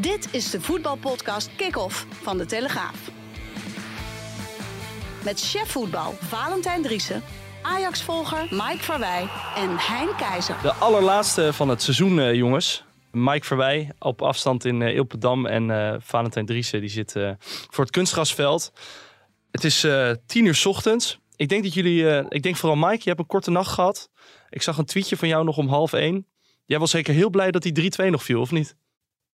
Dit is de voetbalpodcast Kick-Off van De Telegraaf. Met chef voetbal Valentijn Driessen, Ajax-volger Mike Verwij en Hein Keizer. De allerlaatste van het seizoen, eh, jongens. Mike Verwij op afstand in uh, Ilpendam en eh, Valentijn Driessen die zit eh, voor het kunstgrasveld. Het is eh, tien uur ochtends. Ik denk dat jullie, eh, ik denk vooral Mike, je hebt een korte nacht gehad. Ik zag een tweetje van jou nog om half één. Jij was zeker heel blij dat die 3-2 nog viel, of niet?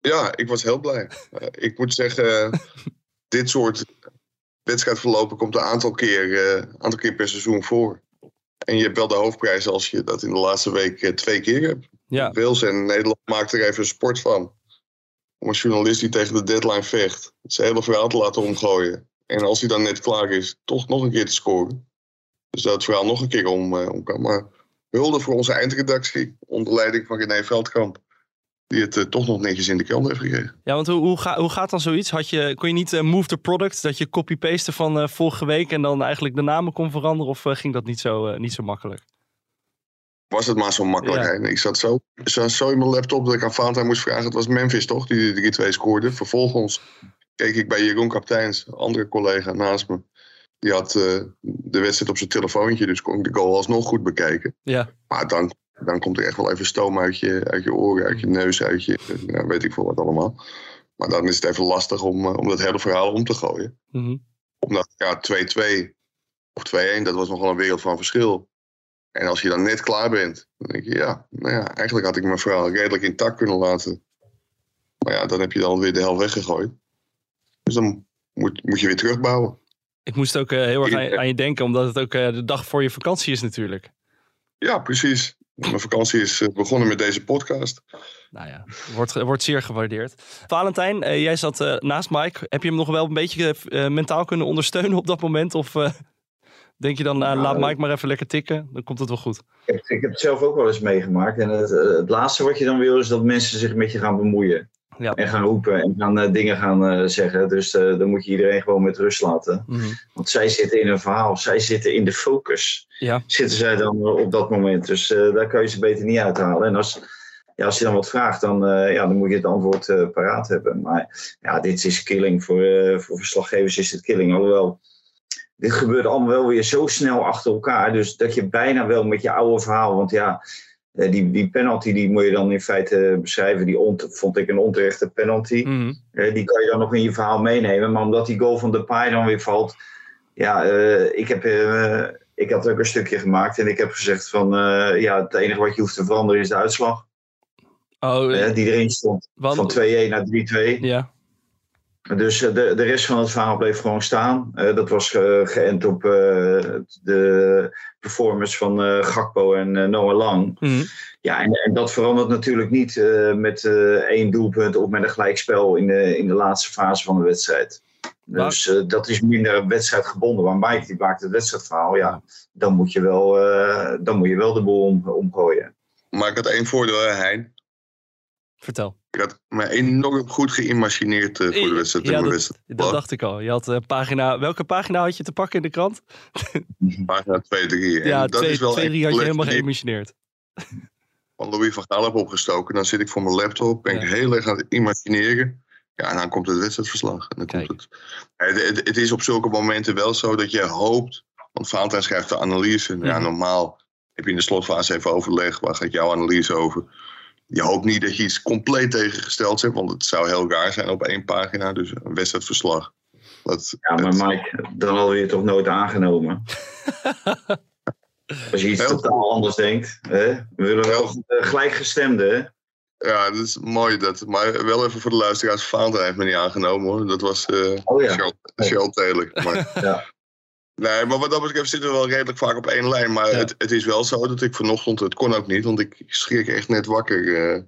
Ja, ik was heel blij. Eh, ik moet zeggen, dit soort wedstrijdverlopen komt een aantal keer, eh, aantal keer per seizoen voor. En je hebt wel de hoofdprijs als je dat in de laatste week eh, twee keer hebt. Ja, Wales en Nederland maakt er even een sport van. Om een journalist die tegen de deadline vecht, zijn hele verhaal te laten omgooien. En als hij dan net klaar is, toch nog een keer te scoren. Dus dat het verhaal nog een keer om, om kan. Maar hulde voor onze eindredactie, onder leiding van René Veldkamp. Die het eh, toch nog netjes in de kelder heeft gekregen. ja want hoe, hoe, ga, hoe gaat dan zoiets? Had je, kon je niet eh, move the product, dat je copy-paste van eh, vorige week en dan eigenlijk de namen kon veranderen? Of ging dat niet zo, niet zo makkelijk? Was het maar zo makkelijk. Ja. Ik zat zo, zat zo in mijn laptop dat ik aan Valentijn moest vragen. Het was Memphis toch, die de 3-2 scoorde. Vervolgens keek ik bij Jeroen Kapteins, andere collega naast me. Die had de wedstrijd op zijn telefoontje, dus kon ik de goal alsnog goed bekijken. Ja, Maar dan, dan komt er echt wel even stoom uit je, uit je oren, uit je neus, uit je, ja, weet ik veel wat allemaal. Maar dan is het even lastig om, eh, om dat hele verhaal om te gooien. mhm. Omdat ja, 2-2 of 2-1, dat was nogal een wereld van verschil. En als je dan net klaar bent, dan denk je, ja, nou ja, eigenlijk had ik mijn verhaal redelijk intact kunnen laten. Maar ja, dan heb je dan weer de helft weggegooid. Dus dan moet, moet je weer terugbouwen. ik moest ook eh, heel erg aan, aan je denken, omdat het ook eh, de dag voor je vakantie is natuurlijk. Ja, precies. Mijn vakantie is eh, begonnen met deze podcast. Nou ja, wordt, wordt zeer gewaardeerd. Valentijn, eh, jij zat eh, naast Mike. Heb je hem nog wel een beetje mentaal kunnen ondersteunen op dat moment? Of eh, denk je dan, nou, laat Mike maar even lekker tikken, dan komt het wel goed? Ik heb, ik heb het zelf ook wel eens meegemaakt. En het, het laatste wat je dan wil is dat mensen zich met je gaan bemoeien. Ja. En gaan roepen en gaan eh, dingen gaan eh, zeggen. Dus eh, dan moet je iedereen gewoon met rust laten. Mhm. Want zij zitten in een verhaal. Zij zitten in de focus. Ja, Zitten zij dan op dat moment. Dus daar kan je ze beter niet uithalen. En als, ja, als je dan wat vraagt, dan, ja, dan moet je het antwoord paraat hebben. Maar ja, dit is killing. Voor, voor verslaggevers is het killing. Alhoewel, dit gebeurt allemaal wel weer zo snel achter elkaar. Dus dat je bijna wel met je oude verhaal... Want ja, die, die penalty die moet je dan in feite beschrijven. Die ont, vond ik een onterechte penalty. Mhm. Eh, die kan je dan nog in je verhaal meenemen. Maar omdat die goal van Depay dan weer valt... Ja, eh, ik, heb, eh, ik had ook een stukje gemaakt. En ik heb gezegd van... eh, ja, het enige wat je hoeft te veranderen is de uitslag. Oh, eh, die erin stond. want- Van 2-1 naar 3-2. ja. Dus eh, de, de rest van het verhaal bleef gewoon staan. Eh, dat was ge- geënt op eh, de performance van eh, Gakpo en eh, Noah Lang. Mhm. Ja, en, en dat verandert natuurlijk niet eh, met eh, één doelpunt of met een gelijkspel in de, in de laatste fase van de wedstrijd. Dus eh, dat is minder wedstrijdgebonden. Maar Mike die maakt het wedstrijdverhaal, ja, dan moet je wel, eh, dan moet je wel de boel om, omgooien. Maar ik had één voordeel, hè, Hein. Vertel. Ik had me enorm goed geïmagineerd eh, voor de wedstrijd. Ja, dat, dat dacht ik al. Je had eh, pagina, welke pagina had je te pakken in de krant? Pagina 2, 3. En ja, dat twee, is wel twee echt drie had je helemaal geïmagineerd. van Louis van Gaal heb opgestoken. Dan zit ik voor mijn laptop, ben ik heel erg aan het imagineren. Ja, en dan komt het wedstrijdverslag. En dan Kijk. komt het. Het, het, het is op zulke momenten wel zo dat je hoopt. Want Valentijn schrijft de analyse. Ja, Mhm. normaal heb je in de slotfase even overleg. Waar gaat jouw analyse over? Je hoopt niet dat je iets compleet tegengesteld hebt. Want het zou heel raar zijn op één pagina. Dus een wedstrijdverslag. Dat, Ja, maar dat- Mike, dan hadden we je toch nooit aangenomen. Als je iets Heel totaal anders denkt. Hè? We willen wel gelijkgestemden. Ja, dat is mooi. Dat, maar wel even voor de luisteraars. Valentijn heeft me niet aangenomen hoor. Dat was eh Oh ja. Charles- Charles Taylor. Maar, Ja. Nee, maar wat dat betreft zitten we wel redelijk vaak op één lijn. Maar Ja. het, het is wel zo dat ik vanochtend, het kon ook niet, want ik schrik echt net wakker, eh,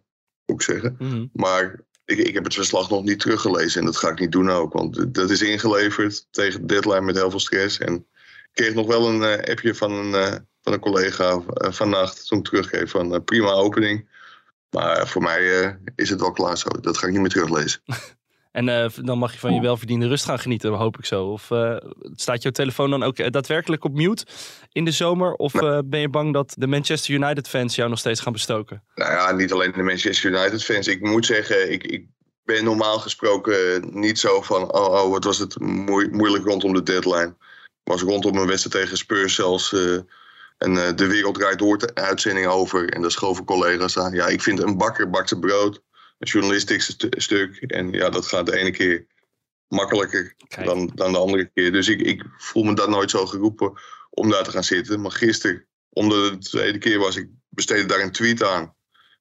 moet ik zeggen. Mhm. Maar ik, ik heb het verslag nog niet teruggelezen en dat ga ik niet doen ook. Want dat is ingeleverd tegen de deadline met heel veel stress. En ik kreeg nog wel een eh, appje van een, eh, van een collega vannacht toen ik teruggeef van prima opening. Maar voor mij is het wel klaar zo. Dat ga ik niet meer teruglezen. En eh, dan mag je van je welverdiende rust gaan genieten, hoop ik zo. Of eh, staat jouw telefoon dan ook eh, daadwerkelijk op mute in de zomer? Of ben je bang dat de Manchester United fans jou nog steeds gaan bestoken? Nou ja, niet alleen de Manchester United fans. Ik moet zeggen, ik, ik ben normaal gesproken niet zo van, oh, oh wat was het moeilijk rondom de deadline. Was rondom een wedstrijd tegen Spurs zelfs en de wereld draait door de uitzending over. En daar schoven collega's aan. Ja, ik vind een bakker bakt zijn brood. Een journalistiek stuk. En ja, dat gaat de ene keer makkelijker dan, dan de andere keer. Dus ik, ik voel me daar nooit zo geroepen om daar te gaan zitten. Maar gisteren, omdat het de tweede keer was, ik besteedde daar een tweet aan.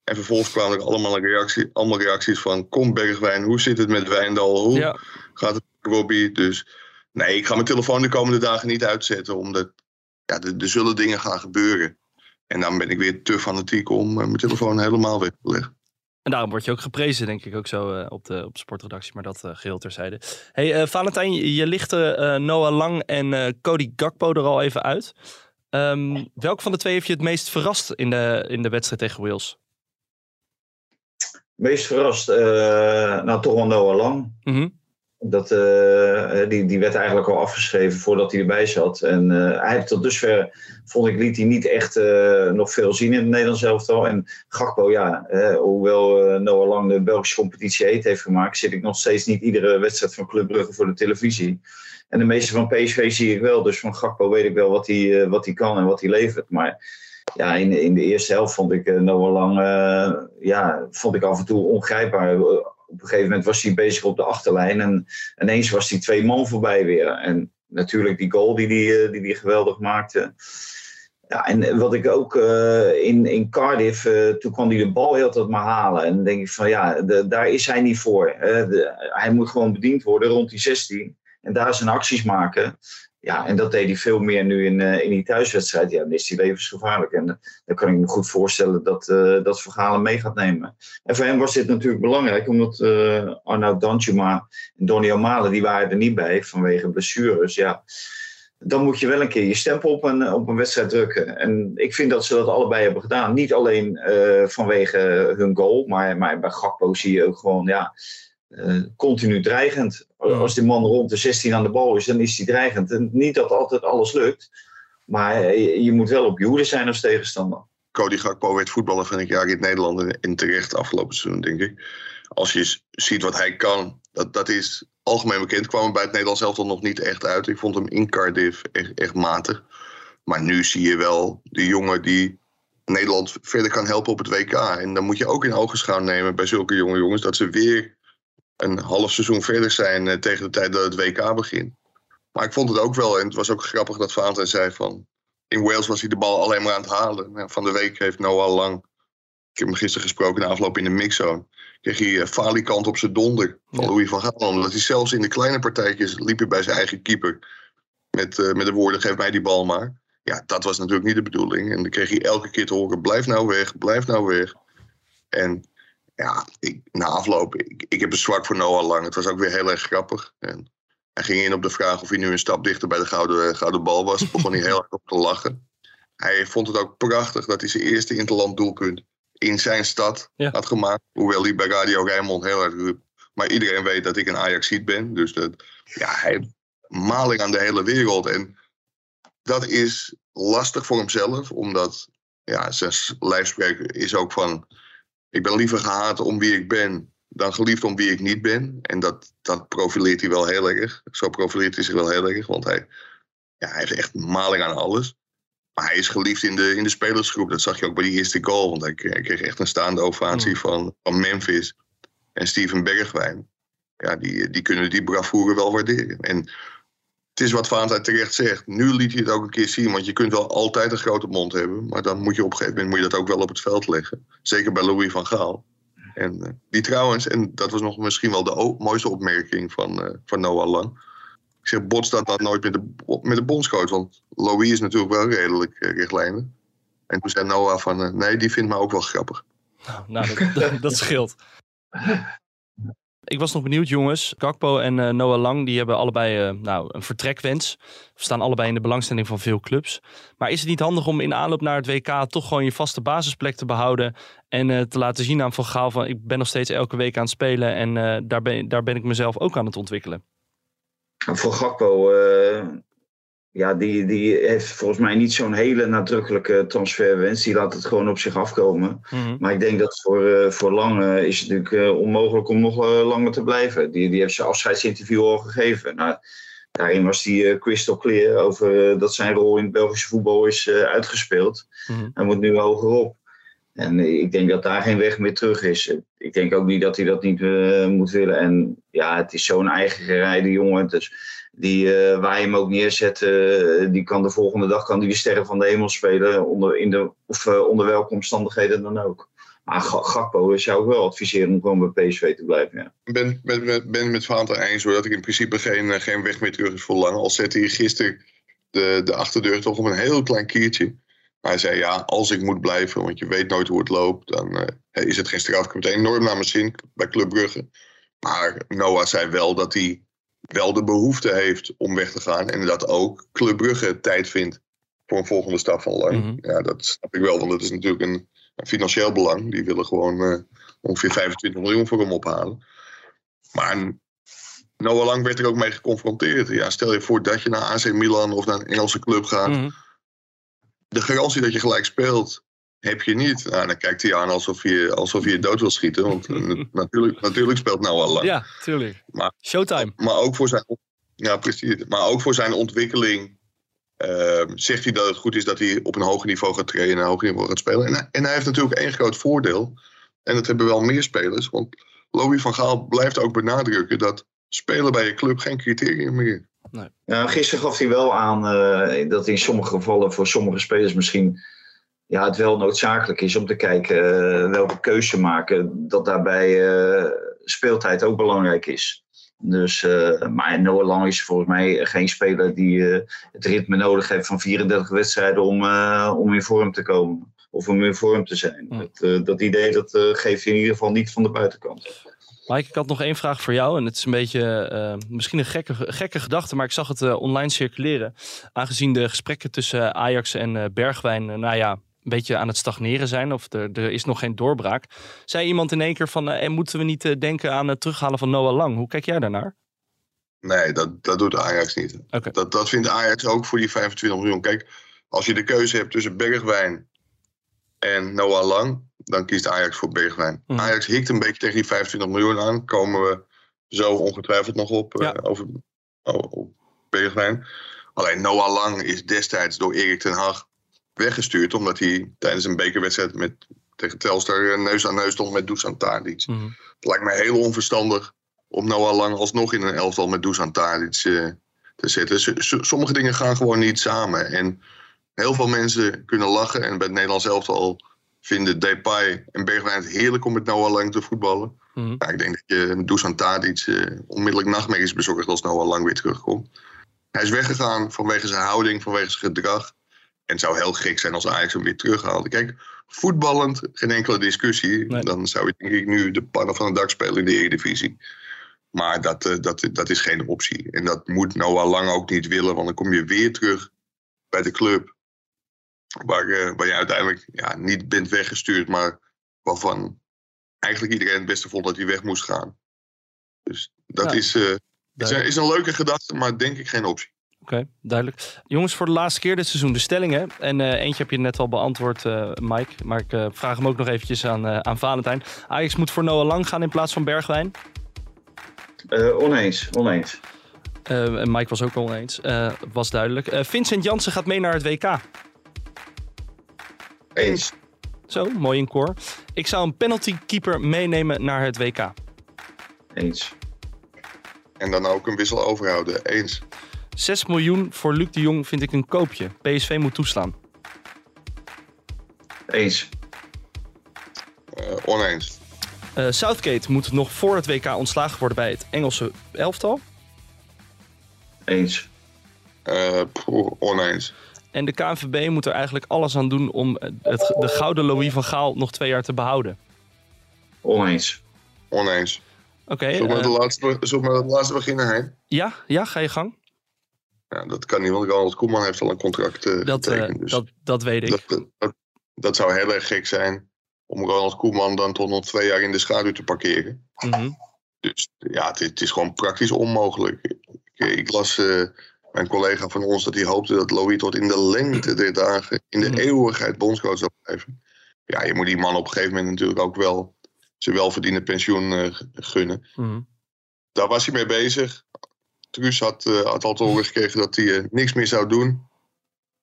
En vervolgens kwamen er allemaal, reactie, allemaal reacties van... Kom Bergwijn, hoe zit het met Wijndal? Hoe gaat het met Robbie? Dus nee, ik ga mijn telefoon de komende dagen niet uitzetten. Omdat ja, er, er zullen dingen gaan gebeuren. En dan ben ik weer te fanatiek om eh, mijn telefoon helemaal weg te leggen. En daarom word je ook geprezen, denk ik ook zo uh, op, de, op de sportredactie. Maar dat uh, geheel terzijde. Hey, uh, Valentijn, je lichtte Noah Lang en Cody Gakpo er al even uit. Um, welk van de twee heeft je het meest verrast in de, in de wedstrijd tegen Wales? Meest verrast? nou, toch wel Noah Lang. Mm -hmm. Dat, uh, die, die werd eigenlijk al afgeschreven voordat hij erbij zat. En uh, hij tot dusver, vond ik, liet hij niet echt nog veel zien in het Nederlands elftal. En Gakpo, ja, hoewel Noah Lang de Belgische competitie heeft gemaakt, zit ik nog steeds niet iedere wedstrijd van Club Brugge voor de televisie. En de meeste van PSV zie ik wel, dus van Gakpo weet ik wel wat hij, wat hij kan en wat hij levert. Maar ja, in, in de eerste helft vond ik Noah Lang, ja, vond ik af en toe ongrijpbaar op een gegeven moment was hij bezig op de achterlijn. En ineens was hij twee man voorbij weer. En natuurlijk die goal die die, die, die geweldig maakte. Ja, en wat ik ook uh, in, in Cardiff, uh, toen kwam hij de bal heel tijd maar halen. En dan denk ik van ja, de, daar is hij niet voor. Hij moet gewoon bediend worden rond die 16. En daar zijn acties maken. Ja, en dat deed hij veel meer nu in, uh, in die thuiswedstrijd. Ja, dan is hij levensgevaarlijk. En uh, dan kan ik me goed voorstellen dat, uh, dat Vergalen mee gaat nemen. En voor hem was dit natuurlijk belangrijk, omdat Arnoud Danjuma en Donny O'Malen, die waren er niet bij vanwege blessures. Ja, dan moet je wel een keer je stempel op een, op een wedstrijd drukken. En ik vind dat ze dat allebei hebben gedaan. Niet alleen vanwege hun goal, maar, maar bij Gakpo zie je ook gewoon, ja continu dreigend. Als die man rond de 16 aan de bal is, dan is hij dreigend. En niet dat altijd alles lukt, maar je moet wel op je hoede zijn als tegenstander. Cody Gakpo werd voetballer van het jaar in Nederland in terecht afgelopen seizoen, denk ik. Als je ziet wat hij kan, dat, dat is algemeen bekend. Kwam bij het Nederlands elftal nog niet echt uit. Ik vond hem in Cardiff echt, echt matig. Maar nu zie je wel de jongen die Nederland verder kan helpen op het WK. En dan moet je ook in ogenschouw nemen bij zulke jonge jongens dat ze weer een half seizoen verder zijn uh, tegen de tijd dat het WK begint. Maar ik vond het ook wel, en het was ook grappig dat Valentijn zei van... In Wales was hij de bal alleen maar aan het halen. Nou, van de week heeft Noah Lang, ik heb hem gisteren gesproken na afloop in de mixzone... kreeg hij uh, falikant op zijn donder van. Louis van Gaal. Omdat hij zelfs in de kleine partijtjes liep hij bij zijn eigen keeper. Met, uh, met de woorden, geef mij die bal maar. Ja, dat was natuurlijk niet de bedoeling. En dan kreeg hij elke keer te horen, blijf nou weg, blijf nou weg. En ja, ik, na afloop, ik, ik heb een zwak voor Noah Lang. Het was ook weer heel erg grappig. En hij ging in op de vraag of hij nu een stap dichter bij de gouden, gouden bal was. Begon hij heel erg op te lachen. Hij vond het ook prachtig dat hij zijn eerste interland doelpunt in zijn stad had gemaakt. Hoewel hij bij Radio Rijnmond heel erg. Maar iedereen weet dat ik een Ajaxiet ben. Dus dat, ja, hij maling aan de hele wereld. En dat is lastig voor hemzelf. Omdat ja, zijn lijfspreker is ook van ik ben liever gehaat om wie ik ben dan geliefd om wie ik niet ben. En dat, dat profileert hij wel heel erg. Zo profileert hij zich wel heel erg, want hij, ja, hij heeft echt maling aan alles. Maar hij is geliefd in de, in de spelersgroep. Dat zag je ook bij die eerste goal. Want hij, hij kreeg echt een staande ovatie mm. van, van Memphis en Steven Bergwijn. Ja, die, die kunnen die bravoure wel waarderen. En het is wat Vaantij terecht zegt. Nu liet hij het ook een keer zien. Want je kunt wel altijd een grote mond hebben. Maar dan moet je op een gegeven moment moet je dat ook wel op het veld leggen. Zeker bij Louis van Gaal. En uh, die trouwens, en dat was nog misschien wel de mooiste opmerking van, uh, van Noah Lang. Ik zeg, botst dat dan nooit met de, met de bondscoach? Want Louis is natuurlijk wel redelijk uh. En toen zei Noah van, nee, die vindt me ook wel grappig. Nou, nou dat, dat scheelt. Ik was nog benieuwd, jongens. Kakpo en uh, Noah Lang die hebben allebei uh, nou, een vertrekwens. We staan allebei in de belangstelling van veel clubs. Maar is het niet handig om in aanloop naar het WK toch gewoon je vaste basisplek te behouden en uh, te laten zien aan Van Gaal van ik ben nog steeds elke week aan het spelen en daar, ben, daar ben ik mezelf ook aan het ontwikkelen? Voor Gakpo ja, die, die heeft volgens mij niet zo'n hele nadrukkelijke transferwens. Die laat het gewoon op zich afkomen. Mhm. Maar ik denk dat voor, eh, voor Lang eh, is het natuurlijk eh, onmogelijk om nog eh, langer te blijven. Die, die heeft zijn afscheidsinterview al gegeven. Nou, daarin was hij crystal clear over dat zijn rol in het Belgische voetbal is uitgespeeld. Mhm. Hij moet nu hogerop. En ik denk dat daar geen weg meer terug is. Ik denk ook niet dat hij dat niet eh, moet willen. En ja, het is zo'n eigen gerijde jongen. Dus die, eh, waar je hem ook neerzet, eh, die kan de volgende dag kan die de sterren van de hemel spelen. Onder, in de, of onder welke omstandigheden dan ook. Maar Ga- Gakpo zou ik wel adviseren om gewoon bij PSV te blijven. Ik ben, ben, ben, ben met Vaanter eens hoor, dat er in principe geen, geen weg meer terug is voor lang. Al zette hij gisteren de, de achterdeur toch op een heel klein kiertje. Maar hij zei ja, als ik moet blijven, want je weet nooit hoe het loopt, dan eh, is het geen straf. Ik heb het enorm naar mijn zin bij Club Brugge. Maar Noah zei wel dat hij wel de behoefte heeft om weg te gaan. En dat ook Club Brugge tijd vindt voor een volgende stap van lang. Mhm. Ja, dat snap ik wel, want dat is natuurlijk een, een financieel belang. Die willen gewoon eh, ongeveer 25 miljoen voor hem ophalen. Maar Noah Lang werd er ook mee geconfronteerd. Ja, stel je voor dat je naar AC Milan of naar een Engelse club gaat. Mhm. De garantie dat je gelijk speelt, heb je niet. Nou, dan kijkt hij aan alsof je, alsof je dood wil schieten. Want eh, natuurlijk, natuurlijk speelt Noah Lang. Ja, tuurlijk. Maar- Showtime. Maar ook voor zijn, ja, precies. Maar ook voor zijn ontwikkeling ehm, zegt hij dat het goed is dat hij op een hoger niveau gaat trainen en een hoger niveau gaat spelen. En, hij- en hij heeft natuurlijk één groot voordeel. En dat hebben wel meer spelers. Want Louis van Gaal blijft ook benadrukken dat spelen bij je club geen criterium meer Ja, gisteren gaf hij wel aan eh, dat in sommige gevallen voor sommige spelers misschien ja, het wel noodzakelijk is om te kijken eh, welke keuze ze maken. Dat daarbij eh, speeltijd ook belangrijk is. Dus, maar Noah Lang is volgens mij geen speler die het ritme nodig heeft van 34 wedstrijden om, om in vorm te komen. Of om in vorm te zijn. Dat, eh, dat idee dat, geeft hij in ieder geval niet van de buitenkant. Mike, ik had nog één vraag voor jou. En het is een beetje, eh, misschien een gekke, gekke gedachte, maar ik zag het eh, online circuleren. Aangezien de gesprekken tussen Ajax en eh, Bergwijn, nou ja, een beetje aan het stagneren zijn. Of er, er is nog geen doorbraak. Zei iemand in één keer van, eh, moeten we niet denken aan het terughalen van Noah Lang? Hoe kijk jij daarnaar? Nee, dat, dat doet Ajax niet. Dat, dat vindt Ajax ook voor die 25 miljoen. Kijk, als je de keuze hebt tussen Bergwijn en Noah Lang, dan kiest Ajax voor Bergwijn. Mhm. Ajax hikt een beetje tegen die 25 miljoen aan. Komen we zo ongetwijfeld nog op, eh, Ja. over, oh, op Bergwijn. Alleen Noah Lang is destijds door Erik ten Hag weggestuurd. Omdat hij tijdens een bekerwedstrijd met, tegen Telstar eh, neus aan neus stond met Dusan Tadic. Mhm. Het lijkt mij heel onverstandig om Noah Lang alsnog in een elftal met Dusan Tadic eh, te zetten. S- sommige dingen gaan gewoon niet samen. En heel veel mensen kunnen lachen. En bij het Nederlands elftal vinden Depay en Bergwijn het heerlijk om met Noah Lang te voetballen. Mhm. Nou, ik denk dat je met Dusan Tadic eh, onmiddellijk nachtmerries bezorgt als Noah Lang weer terugkomt. Hij is weggegaan vanwege zijn houding, vanwege zijn gedrag. En het zou heel gek zijn als Ajax hem weer terughaalde. Kijk, voetballend, geen enkele discussie. Nee. Dan zou je denk ik nu de pannen van het dak spelen in de Eredivisie. Maar dat, eh, dat, dat is geen optie. En dat moet Noah Lang ook niet willen. Want dan kom je weer terug bij de club. Waar, eh, waar je uiteindelijk ja, niet bent weggestuurd. Maar waarvan eigenlijk iedereen het beste vond dat hij weg moest gaan. Dus dat Ja. is, eh, is, een, Duidelijk. is een leuke gedachte, maar denk ik geen optie. Oké, duidelijk. Jongens, voor de laatste keer dit seizoen de stellingen. En eh, eentje heb je net al beantwoord, eh, Mike. Maar ik eh, vraag hem ook nog eventjes aan, eh, aan Valentijn. Ajax moet voor Noah Lang gaan in plaats van Bergwijn. Eh, oneens, oneens. Eh, en Mike was ook oneens. Eh, was duidelijk. Eh, Vincent Jansen gaat mee naar het WK. Eens. Zo, mooi in koor. Ik zou een penaltykeeper meenemen naar het WK. Eens. En dan ook een wissel overhouden. Eens. 6 miljoen voor Luc de Jong vind ik een koopje. PSV moet toeslaan. Eens. Eh, oneens. Eh, Southgate moet nog voor het WK ontslagen worden bij het Engelse elftal. Eens. Eh, poeh, oneens. En de KNVB moet er eigenlijk alles aan doen om het, de gouden Louis van Gaal nog twee jaar te behouden. Oneens. Oneens. Oké, Zullen we met eh, de laatste, met de laatste beginnen heen? ja, ja, ga je gang. Ja, dat kan niet, want Ronald Koeman heeft al een contract eh Dat, eh, getekend. dus dat, dat weet ik. dat, dat, dat, dat zou heel erg gek zijn om Ronald Koeman dan tot nog twee jaar in de schaduw te parkeren. Mhm. Dus ja, het, is- het is gewoon praktisch onmogelijk. Ik, ik las eh, mijn collega van ons dat hij hoopte dat Louis tot in de lengte der dagen, in de Mhm. eeuwigheid bondscoach zou blijven. Ja, je moet die man op een gegeven moment natuurlijk ook wel zijn welverdiende pensioen eh, gunnen. Mhm. Daar was hij mee bezig. Truus had, eh, had al te horen gekregen dat hij eh, niks meer zou doen.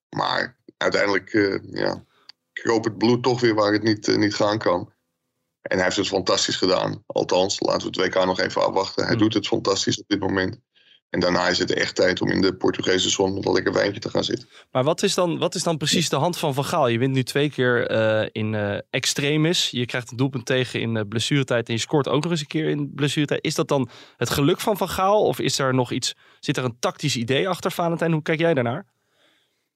Maar uiteindelijk ja, kroop het bloed toch weer waar het niet, niet gaan kan. En hij heeft het fantastisch gedaan. Althans, laten we het WK nog even afwachten. Hij Hmm. doet het fantastisch op dit moment. En daarna is het echt tijd om in de Portugese zon met een lekker wijntje te gaan zitten. Maar wat is, dan, wat is dan precies de hand van Van Gaal? Je wint nu twee keer eh, in eh extremis. Je krijgt een doelpunt tegen in eh, blessuretijd en je scoort ook nog eens een keer in blessuretijd. Is dat dan het geluk van Van Gaal of is er nog iets, zit er een tactisch idee achter Valentijn? Hoe kijk jij daarnaar?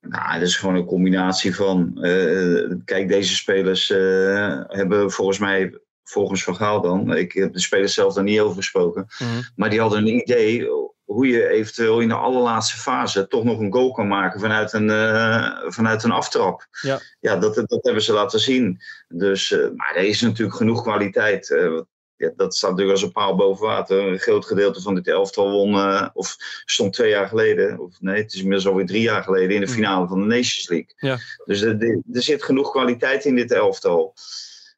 Nou, het is gewoon een combinatie van. eh, kijk, deze spelers eh, hebben volgens mij, volgens Van Gaal dan, ik heb de spelers zelf daar niet over gesproken, maar die hadden een idee hoe je eventueel in de allerlaatste fase toch nog een goal kan maken vanuit een, eh, vanuit een aftrap. Ja. ja dat, dat hebben ze laten zien. Dus, eh, maar er is natuurlijk genoeg kwaliteit. eh, ja, dat staat natuurlijk als een paal boven water. Een groot gedeelte van dit elftal won, of stond twee jaar geleden, of nee, het is inmiddels alweer drie jaar geleden, in de Mm. finale van de Nations League. Ja. Dus er, er zit genoeg kwaliteit in dit elftal.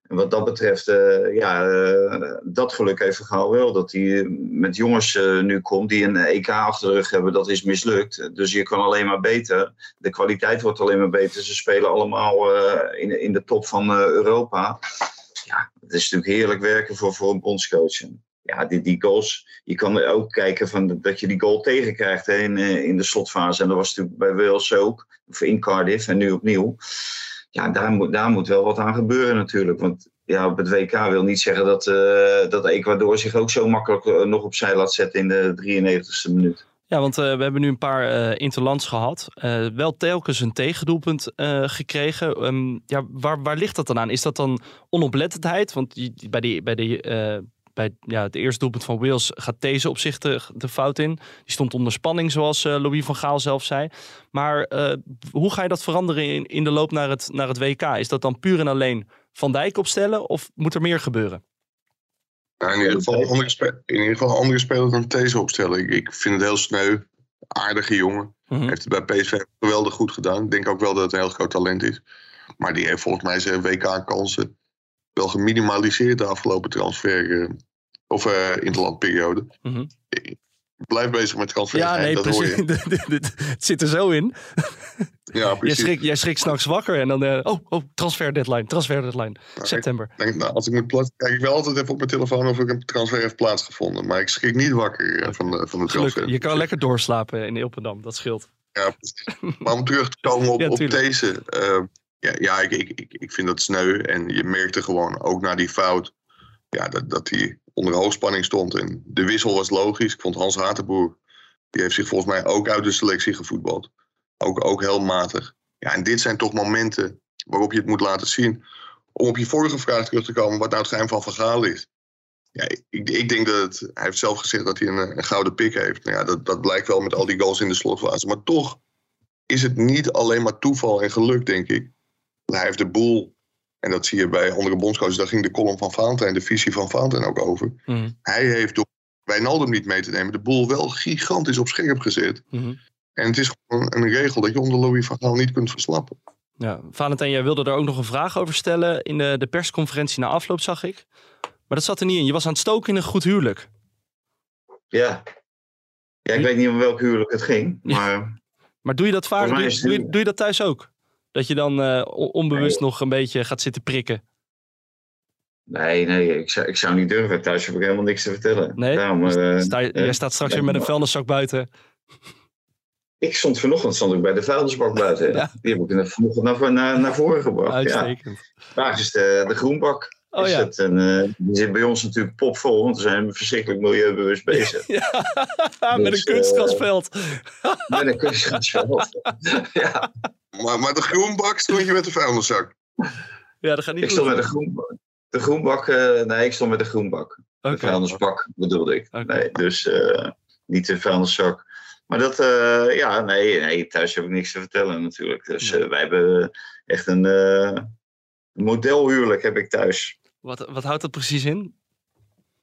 En wat dat betreft, eh, ja, eh, dat geluk heeft Gaal wel. Dat hij met jongens eh, nu komt die een EK achter de rug hebben, dat is mislukt. Dus je kan alleen maar beter. De kwaliteit wordt alleen maar beter. Ze spelen allemaal eh, in, in de top van eh, Europa. Ja, het is natuurlijk heerlijk werken voor, voor een bondscoach. Ja, die, die goals. Je kan er ook kijken van, dat je die goal tegenkrijgt hè, in, eh, in de slotfase. En dat was natuurlijk bij Wales ook. Of in Cardiff en nu opnieuw. Ja, daar moet, daar moet wel wat aan gebeuren natuurlijk. Want ja, op het WK wil niet zeggen dat, eh, dat Ecuador zich ook zo makkelijk eh, nog opzij laat zetten in de 93ste minuut. Ja, want eh, we hebben nu een paar interlands gehad. Eh, wel telkens een tegendoelpunt gekregen. Ehm, ja, waar, waar ligt dat dan aan? Is dat dan onoplettendheid? Want bij, die, bij, die, bij ja, het eerste doelpunt van Wales gaat deze op zich de, de fout in. Die stond onder spanning, zoals eh, Louis van Gaal zelf zei. Maar eh, hoe ga je dat veranderen in, in de loop naar het, naar het WK? Is dat dan puur en alleen Van Dijk opstellen of moet er meer gebeuren? Nou, in, ieder geval andere in ieder geval andere speler dan deze opstellen. Ik, ik vind het heel sneu. Aardige jongen. Mhm. Heeft het bij PSV geweldig goed gedaan. Ik denk ook wel dat het een heel groot talent is. Maar die heeft volgens mij zijn WK-kansen wel geminimaliseerd de afgelopen transfer. eh, of eh interlandperiode. Mhm. Ik blijf bezig met transfer. Ja, nee, dat hoor precies. je. het zit er zo in. Ja, Jij precies. schrikt, jij schrikt s'nachts wakker en dan... eh, oh, oh, transfer deadline, transfer deadline. Nou, September. Ik denk, nou, als ik moet plaatsen, kijk ik wel altijd even op mijn telefoon of ik een transfer heeft plaatsgevonden. Maar ik schrik niet wakker van de, van de transfer. Gelukkig. Je kan lekker doorslapen in Ilpendam, dat scheelt. Ja, precies. maar om terug te komen op, Ja, op deze. Ja, ja ik, ik, ik, ik vind dat sneu. En je merkte gewoon ook na die fout. Ja, dat, dat hij onder hoogspanning stond. En de wissel was logisch. Ik vond Hans Hatenboer. Die heeft zich volgens mij ook uit de selectie gevoetbald. Ook, ook heel matig. Ja, en dit zijn toch momenten waarop je het moet laten zien. Om op je vorige vraag terug te komen. Wat nou het geheim van Van Gaal is. Ja, ik, ik denk dat het, hij heeft zelf gezegd dat hij een, een gouden pik heeft. Nou ja, dat, dat blijkt wel met al die goals in de slotfase. Maar toch is het niet alleen maar toeval en geluk, denk ik. Hij heeft de boel, en dat zie je bij andere bondscoaches, daar ging de column van Valentijn, de visie van Valentijn ook over. Mhm, Hij heeft door Wijnaldum niet mee te nemen, de boel wel gigantisch op scherp gezet. mhm. En het is gewoon een regel dat je onder Louis van Gaal niet kunt verslappen. Ja, Valentijn, jij wilde daar ook nog een vraag over stellen in de, de persconferentie na afloop, zag ik. Maar dat zat er niet in. Je was aan het stoken in een goed huwelijk. Ja. Ja, ik weet niet om welk huwelijk het ging, Ja. maar Maar doe je dat vaak? Doe je dat thuis ook? Dat je dan eh, on- onbewust nog een beetje gaat zitten prikken. nee, nee, ik zou, ik zou niet durven. Thuis heb ik helemaal niks te vertellen. Nee? Daarom, eh, Sta je- eh, jij staat straks weer met een vuilniszak buiten. Ik stond vanochtend stond ik bij de vuilnisbak buiten. Ja. Die heb ik vanochtend naar, naar, naar voren gebracht. Ja. Uitstekend. Daar is de, de groenbak. Oh is ja. het. En, eh, die zit bij ons natuurlijk popvol, want we zijn verschrikkelijk milieubewust bezig. ja. met een Dus, eh, kunstgrasveld. Met een kunstgrasveld. ja, Maar, maar de groenbak stond je met de vuilniszak. Ja, dat gaat niet ik goed. stond met de groenbak. De groenbak, eh, nee, ik stond met de groenbak. Oké. De vuilnisbak bedoelde ik. Oké. Nee, dus eh, niet de vuilniszak. Maar dat, eh, ja, nee, nee, thuis heb ik niks te vertellen natuurlijk. Dus eh, wij hebben echt een eh, modelhuwelijk heb ik thuis. Wat, wat houdt dat precies in?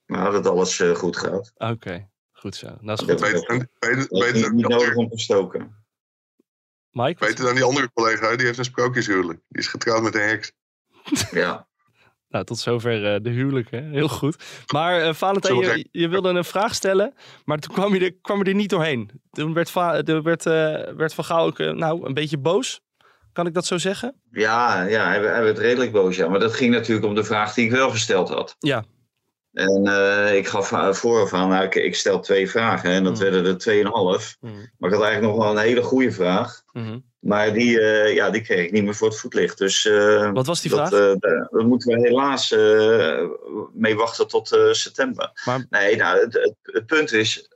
Nou, dat alles eh, goed gaat. Oké, Goed zo. Dat is goed. Beter, dan- beter, niet, nodig andere- om te stoken. Mike? beter dan die andere collega, die heeft een sprookjeshuwelijk. Die is getrouwd met een heks. Ja. Nou, tot zover eh, de huwelijken. Heel goed. Maar eh Valentijn, je, je wilde een vraag stellen, maar toen kwam je er, kwam je er niet doorheen. Toen werd, Va- er werd, eh, werd Van Gaal ook nou, een beetje boos. Kan ik dat zo zeggen? Ja, ja hij, hij werd redelijk boos. Ja. Maar dat ging natuurlijk om de vraag die ik wel gesteld had. Ja. En eh, ik gaf uh, vooraf aan, nou, ik, ik stel twee vragen en dat Mm. werden er tweeënhalf. Maar ik had eigenlijk nog wel een hele goede vraag. Mhm. Maar die, eh, ja, die kreeg ik niet meer voor het voetlicht. Dus eh, Wat was die dat, vraag? eh, daar moeten we helaas mee wachten tot september. Maar- Nee, nou, het, het, het punt is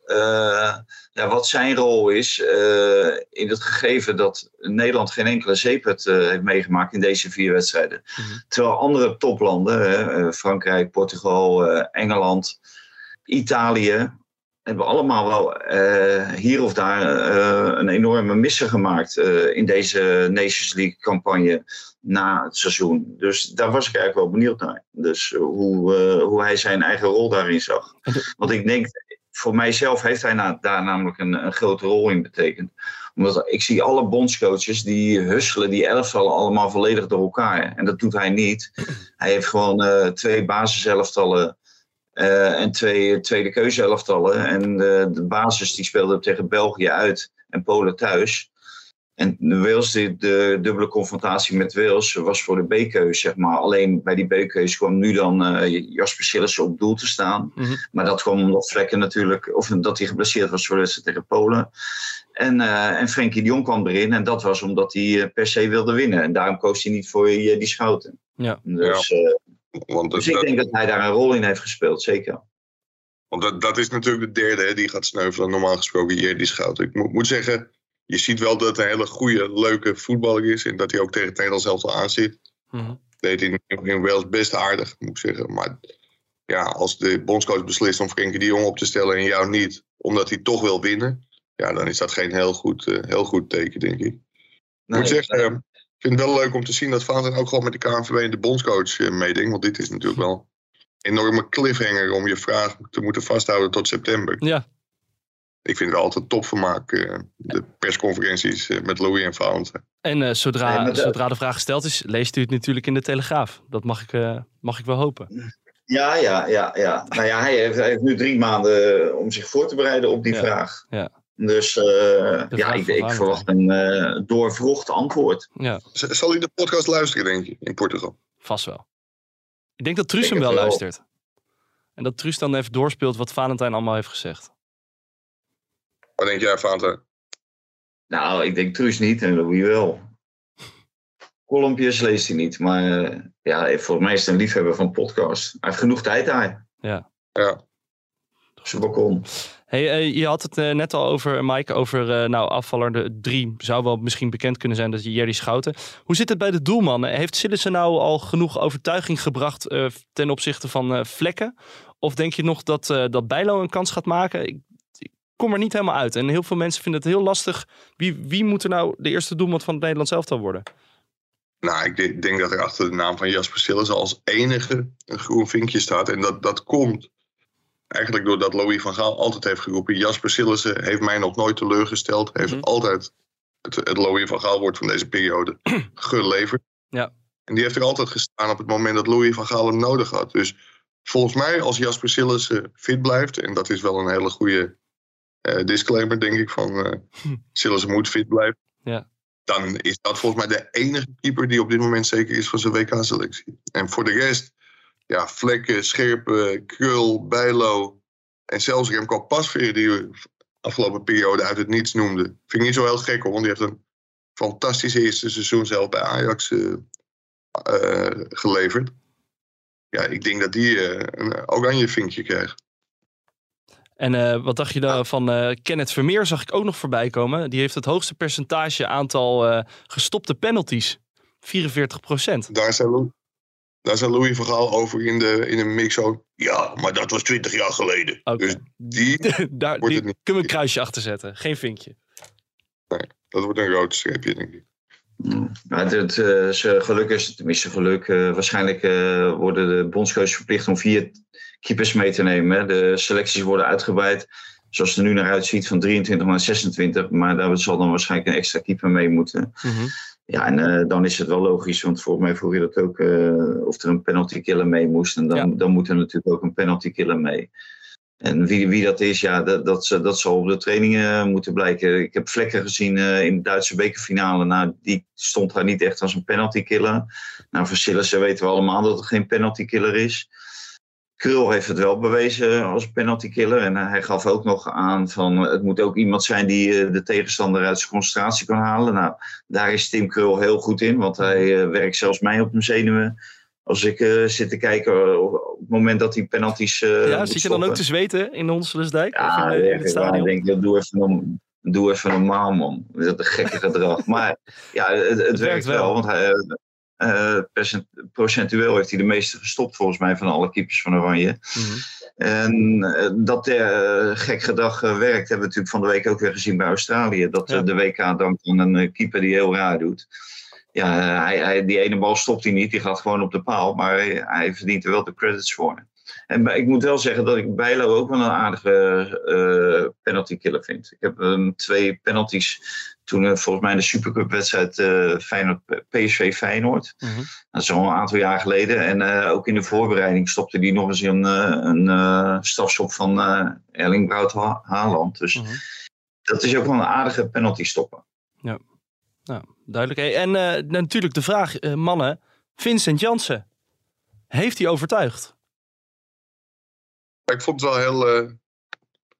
ja, wat zijn rol is in het gegeven dat Nederland geen enkele zeepet heeft meegemaakt in deze vier wedstrijden. Mhm. Terwijl andere toplanden, hè, Frankrijk, Portugal, Engeland, Italië, hebben allemaal wel eh, hier of daar eh, een enorme misser gemaakt eh, in deze Nations League campagne na het seizoen. Dus daar was ik eigenlijk wel benieuwd naar. Dus hoe, hoe hij zijn eigen rol daarin zag. Want ik denk, voor mijzelf heeft hij daar namelijk een, een grote rol in betekend. Omdat ik zie alle bondscoaches die husselen die elftallen allemaal volledig door elkaar. En dat doet hij niet. Hij heeft gewoon twee basiselftallen eh, en twee tweede keuze elftallen. En eh, de basis die speelde tegen België uit en Polen thuis. En Wales, de, de dubbele confrontatie met Wales, was voor de B-keus, zeg maar. Alleen bij die B-keus kwam nu dan eh, Jasper Sillissen op doel te staan. Mhm. Maar dat kwam omdat Vlekken natuurlijk, of dat hij geblesseerd was voor de wedstrijd tegen Polen. En, eh en Frenkie de Jong kwam erin en dat was omdat hij eh, per se wilde winnen. En daarom koos hij niet voor die schouten. Ja. Dus, eh, Want, dat, dus ik denk dat hij daar een rol in heeft gespeeld, zeker. want dat, dat is natuurlijk de derde hè, die gaat sneuvelen. Normaal gesproken hier die schout. Ik moet, moet zeggen, je ziet wel dat hij een hele goede, leuke voetballer is. En dat hij ook tegen het Nederlands elftal aanzit. Mhm. deed hij in, in Wales best aardig, moet ik zeggen. Maar ja, als de bondscoach beslist om Frenkie de Jong op te stellen en jou niet, omdat hij toch wil winnen, ja, dan is dat geen heel goed, eh, heel goed teken, denk ik. Ik Nee, moet zeggen, eh, ik vind het wel leuk om te zien dat Valentijn ook gewoon met de KNVB en de bondscoach eh, meedenkt. Want dit is natuurlijk wel een enorme cliffhanger om je vraag te moeten vasthouden tot september. Ja, Ik vind het altijd topvermaak, eh de persconferenties eh, met Louis en Valentijn. en eh, zodra, zodra de vraag gesteld is, leest u het natuurlijk in de Telegraaf. Dat mag ik, eh, mag ik wel hopen. Ja, ja, ja, ja. Nou ja, hij heeft, hij heeft nu drie maanden om zich voor te bereiden op die Ja, vraag. ja. Dus eh, ja, ik, ik verwacht een eh doorvrocht antwoord. Ja, Zal hij de podcast luisteren, denk je, in Portugal? vast wel. Ik denk dat Truus hem wel wel. luistert. En dat Truus dan even doorspeelt wat Valentijn allemaal heeft gezegd. Wat denk jij, Valentijn? Nou, ik denk Truus niet en Louis wel. Kolompjes leest hij niet, maar eh, ja, volgens mij is het een liefhebber van podcast. Hij heeft genoeg tijd daar Ja. Ja. zijn balkon. Hey, eh, je had het eh, net al over, Mike, over eh, nou, afvaller de drie. Zou wel misschien bekend kunnen zijn dat je Jerry Schouten. Hoe zit het bij de doelman? Heeft Sillissen nou al genoeg overtuiging gebracht ten opzichte van vlekken? Of denk je nog dat, dat Bijlo een kans gaat maken? Ik, ik kom er niet helemaal uit. En heel veel mensen vinden het heel lastig. Wie, wie moet er nou de eerste doelman van het Nederlands elftal worden? Nou, ik denk, denk dat er achter de naam van Jasper Sillissen als enige een groen vinkje staat. En dat, dat komt eigenlijk doordat Louis van Gaal altijd heeft geroepen... Jasper Sillissen heeft mij nog nooit teleurgesteld. Heeft Mhm. altijd het, het Louis van Gaal woord van deze periode geleverd. Ja. En die heeft er altijd gestaan op het moment dat Louis van Gaal hem nodig had. Dus volgens mij als Jasper Sillissen fit blijft... en dat is wel een hele goede eh, disclaimer, denk ik, van uh, Sillissen moet fit blijven. Ja. Dan is dat volgens mij de enige keeper die op dit moment zeker is van zijn WK-selectie. En voor de rest, ja, Vlekken, Scherpen, Krul, Bijlo en zelfs Remco Pasveer, die we afgelopen periode uit het niets noemde. Vind ik niet zo heel gek hoor, want die heeft een fantastische eerste seizoen zelf bij Ajax uh, uh, geleverd. Ja, ik denk dat die uh, een oranje vinkje krijgt. En uh, wat dacht je dan van uh, Kenneth Vermeer? Zag ik ook nog voorbij komen. Die heeft het hoogste percentage aantal uh, gestopte penalties. 44 procent. Daar zijn Louis, daar zijn Louis Vergaal over in de, in de mix zo. Ja, maar dat was 20 jaar geleden. Okay. Dus die, daar die kunnen we een kruisje achter zetten. Geen vinkje. Nee, dat wordt een rood streepje, denk ik. Nou, het, uh, geluk is, tenminste geluk, uh, waarschijnlijk uh, worden de bondscoaches verplicht om vier keepers mee te nemen. De selecties worden uitgebreid. zoals het er nu naar uitziet, van 23 naar 26. Maar daar zal dan waarschijnlijk een extra keeper mee moeten. Mhm. Ja, en eh, dan is het wel logisch, want volgens mij vroeg je dat ook, eh, of er een penalty killer mee moest. En dan, Ja. dan moet er natuurlijk ook een penalty killer mee. En wie, wie dat is, ja, dat, dat, ze- dat zal op de trainingen moeten blijken. Ik heb vlekken gezien eh, in de Duitse bekerfinale. Nou, die stond daar niet echt als een penalty killer. Nou, voor Sillissen weten we allemaal dat het geen penalty killer is. Krul heeft het wel bewezen als penalty killer. En eh, hij gaf ook nog aan van eh, het moet ook iemand zijn die eh, de tegenstander uit zijn concentratie kan halen. Nou, daar is Tim Krul heel goed in, want hij werkt zelfs mij op mijn zenuwen. Als ik zit te kijken op het moment dat hij penalties. eh ja, zit je dan ook te zweten in? Ja, het echt waar. stadion? Ik denk, dat doe even, norm- doe even normaal, man. Dat is een gekke gedrag. Maar ja, het, het, werkt werkt wel. wel. Want hij, eh, procentueel heeft hij de meeste gestopt, volgens mij, van alle keepers van Oranje. Mhm. En eh, dat eh, gek gedrag werkt, hebben we natuurlijk van de week ook weer gezien bij Australië. Dat Ja. de WK dankt aan een keeper die heel raar doet. Ja, hij, hij, die ene bal stopt hij niet, die gaat gewoon op de paal. Maar hij, hij verdient er wel de credits voor. En ik moet wel zeggen dat ik Bijlo ook wel een aardige eh penalty killer vind. Ik heb hem twee penalties toen eh, volgens mij in de Supercup wedstrijd eh Feyenoord, PSV Feyenoord. Mhm. Dat is al een aantal jaar geleden. En ook in de voorbereiding stopte hij nog eens een, een strafschop van Erling Braut Ha- Haaland. Dus Mhm. dat is ook wel een aardige penalty stoppen. Nou, duidelijk. Hey, en natuurlijk de vraag, mannen. Vincent Jansen. Heeft hij overtuigd? Ik vond het wel heel, eh,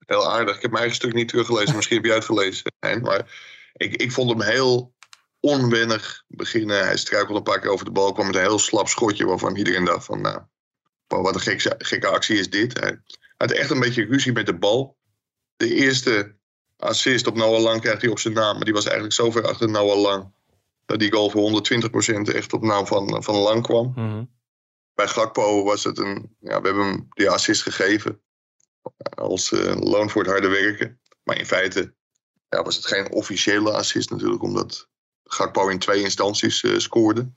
heel aardig. Ik heb mijn eigen stuk niet teruggelezen. Misschien heb jij het gelezen. Hein, maar ik, ik vond hem heel onwennig beginnen. Hij struikelde een paar keer over de bal. kwam met een heel slap schotje waarvan iedereen dacht van... Nou, wat een gekke, actie is dit. Hij had echt een beetje ruzie met de bal. De eerste assist op Noah Lang krijgt hij op zijn naam. Maar die was eigenlijk zo ver achter Noah Lang... dat die goal voor 120% echt op naam van, van Lang kwam Mhm. Bij Gakpo was het een. Ja, we hebben hem die assist gegeven. Als eh, loon voor het harde werken. Maar in feite ja, was het geen officiële assist natuurlijk, omdat Gakpo in twee instanties eh, scoorde.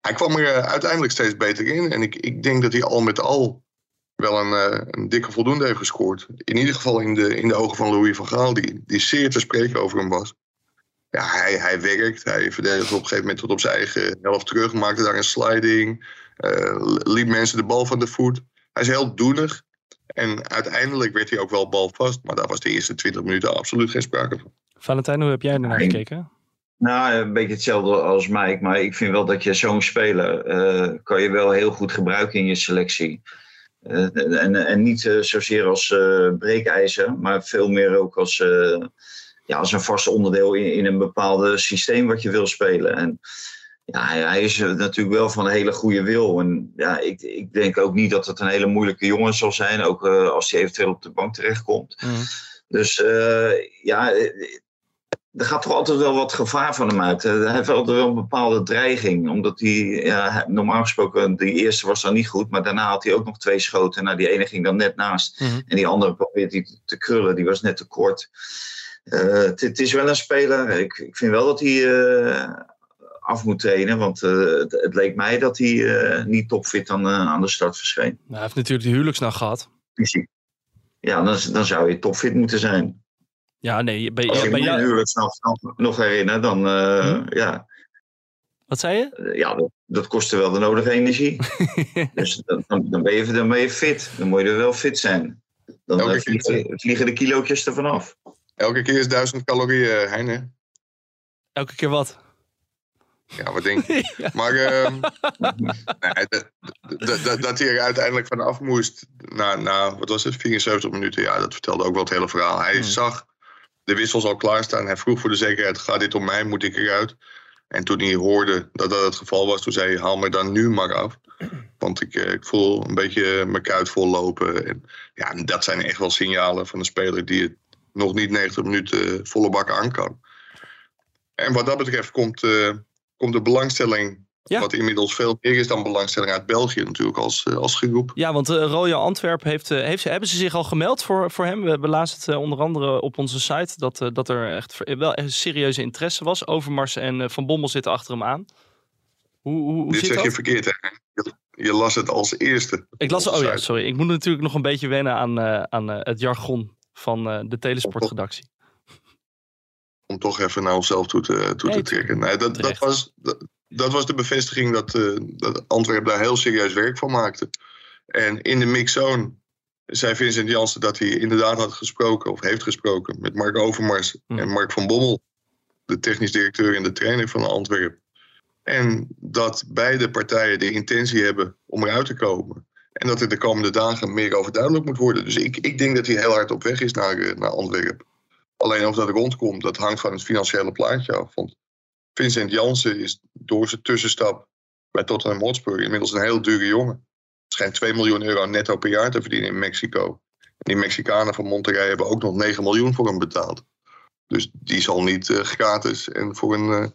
Hij kwam er eh, uiteindelijk steeds beter in. En ik, ik denk dat hij al met al wel een, eh, een dikke voldoende heeft gescoord. In ieder geval in de, in de ogen van Louis van Gaal, die, die zeer te spreken over hem was. Ja, hij, hij werkt. Hij verdedigt op een gegeven moment tot op zijn eigen helft terug. Maakte daar een sliding. Eh, liep mensen de bal van de voet. Hij is heel doenig. En uiteindelijk werd hij ook wel balvast. Maar daar was de eerste 20 minuten absoluut geen sprake van. Valentijn, hoe heb jij ernaar gekeken? Nou, een beetje hetzelfde als Mike. Maar ik vind wel dat je zo'n speler eh, kan je wel heel goed gebruiken in je selectie. Eh, en, en niet eh, zozeer als eh breekijzer, maar veel meer ook als, eh, ja, als een vast onderdeel in, in een bepaalde systeem wat je wil spelen. En ja, hij, is eh, natuurlijk wel van een hele goede wil. En ja, ik, ik denk ook niet dat het een hele moeilijke jongen zal zijn, ook eh, als hij eventueel op de bank terechtkomt. Mhm. Dus eh, ja, er gaat toch altijd wel wat gevaar van hem uit. Hij heeft altijd wel een bepaalde dreiging. Omdat hij, ja, normaal gesproken, die eerste was dan niet goed. Maar daarna had hij ook nog twee schoten. Nou, die ene ging dan net naast. Mhm. En die andere probeert hij te krullen. Die was net te kort. Het, het is wel een speler. Ik, ik vind wel dat hij af moet trainen. Want eh, het, het leek mij dat hij eh, niet topfit aan, eh, aan de start verscheen. Nou, hij heeft natuurlijk de huwelijksnacht gehad. Ja, dan, dan zou je topfit moeten zijn. Ja, nee, bij, Als ja, ik bij me jou... huwelijksnacht nog- nog herinner, dan eh, Hm? ja, Wat zei je? Ja, dat, dat kostte wel de nodige energie. dus dan, dan, dan ben je, dan ben je fit. Dan moet je er wel fit zijn. Dan Elke keer. vliegen, vliegen de kilootjes er vanaf. Elke keer is 1000 calorieën, Heine. Elke keer wat? Ja, wat denk je? Ja. Maar ehm, nee, dat, dat, dat, dat hij er uiteindelijk vanaf moest na, na, wat was het, 74 minuten. Ja, dat vertelde ook wel het hele verhaal. Hij Hmm. zag de wissels al klaarstaan. Hij vroeg voor de zekerheid, gaat dit om mij? Moet ik eruit? En toen hij hoorde dat dat het geval was, toen zei hij, haal me dan nu maar af. Want ik, eh, ik voel een beetje mijn kuit vollopen. En ja, dat zijn echt wel signalen van een speler die het nog niet 90 minuten volle bak aan kan. En wat dat betreft komt, eh, komt de belangstelling, Ja. wat inmiddels veel meer is dan belangstelling uit België natuurlijk als, eh, als groep. Ja, want uh, Royal Antwerp heeft, uh, heeft, hebben ze zich al gemeld voor, voor hem. We, het uh, onder andere op onze site dat, uh, dat er echt wel echt serieuze interesse was. Overmars en Van Bommel zitten achter hem aan. Hoe, hoe, hoe Dit zit zeg dat? je verkeerd, hè? Je, je, las het als eerste. Ik las, oh ja, sorry. Ik moet natuurlijk nog een beetje wennen aan, aan het jargon van de Telesportredactie. Om toch even naar onszelf toe te, toe te trekken. Nee, dat, dat, was, dat, dat, was de bevestiging dat, uh, dat Antwerpen daar heel serieus werk van maakte. En in de mixzone zei Vincent Jansen dat hij inderdaad had gesproken, of heeft gesproken, met Mark Overmars hm. en Mark van Bommel, de technisch directeur en de trainer van Antwerpen. En dat beide partijen de intentie hebben om eruit te komen. En dat er de komende dagen meer over duidelijk moet worden. Dus ik, ik denk dat hij heel hard op weg is naar, eh, naar Antwerpen. Alleen of dat rondkomt, dat hangt van het financiële plaatje af. Vincent Jansen is door zijn tussenstap bij Tottenham Hotspur inmiddels een heel dure jongen. Het schijnt 2 miljoen euro netto per jaar te verdienen in Mexico. En die Mexicanen van Monterrey hebben ook nog 9 miljoen voor hem betaald. Dus die zal niet uh, gratis en voor een, uh,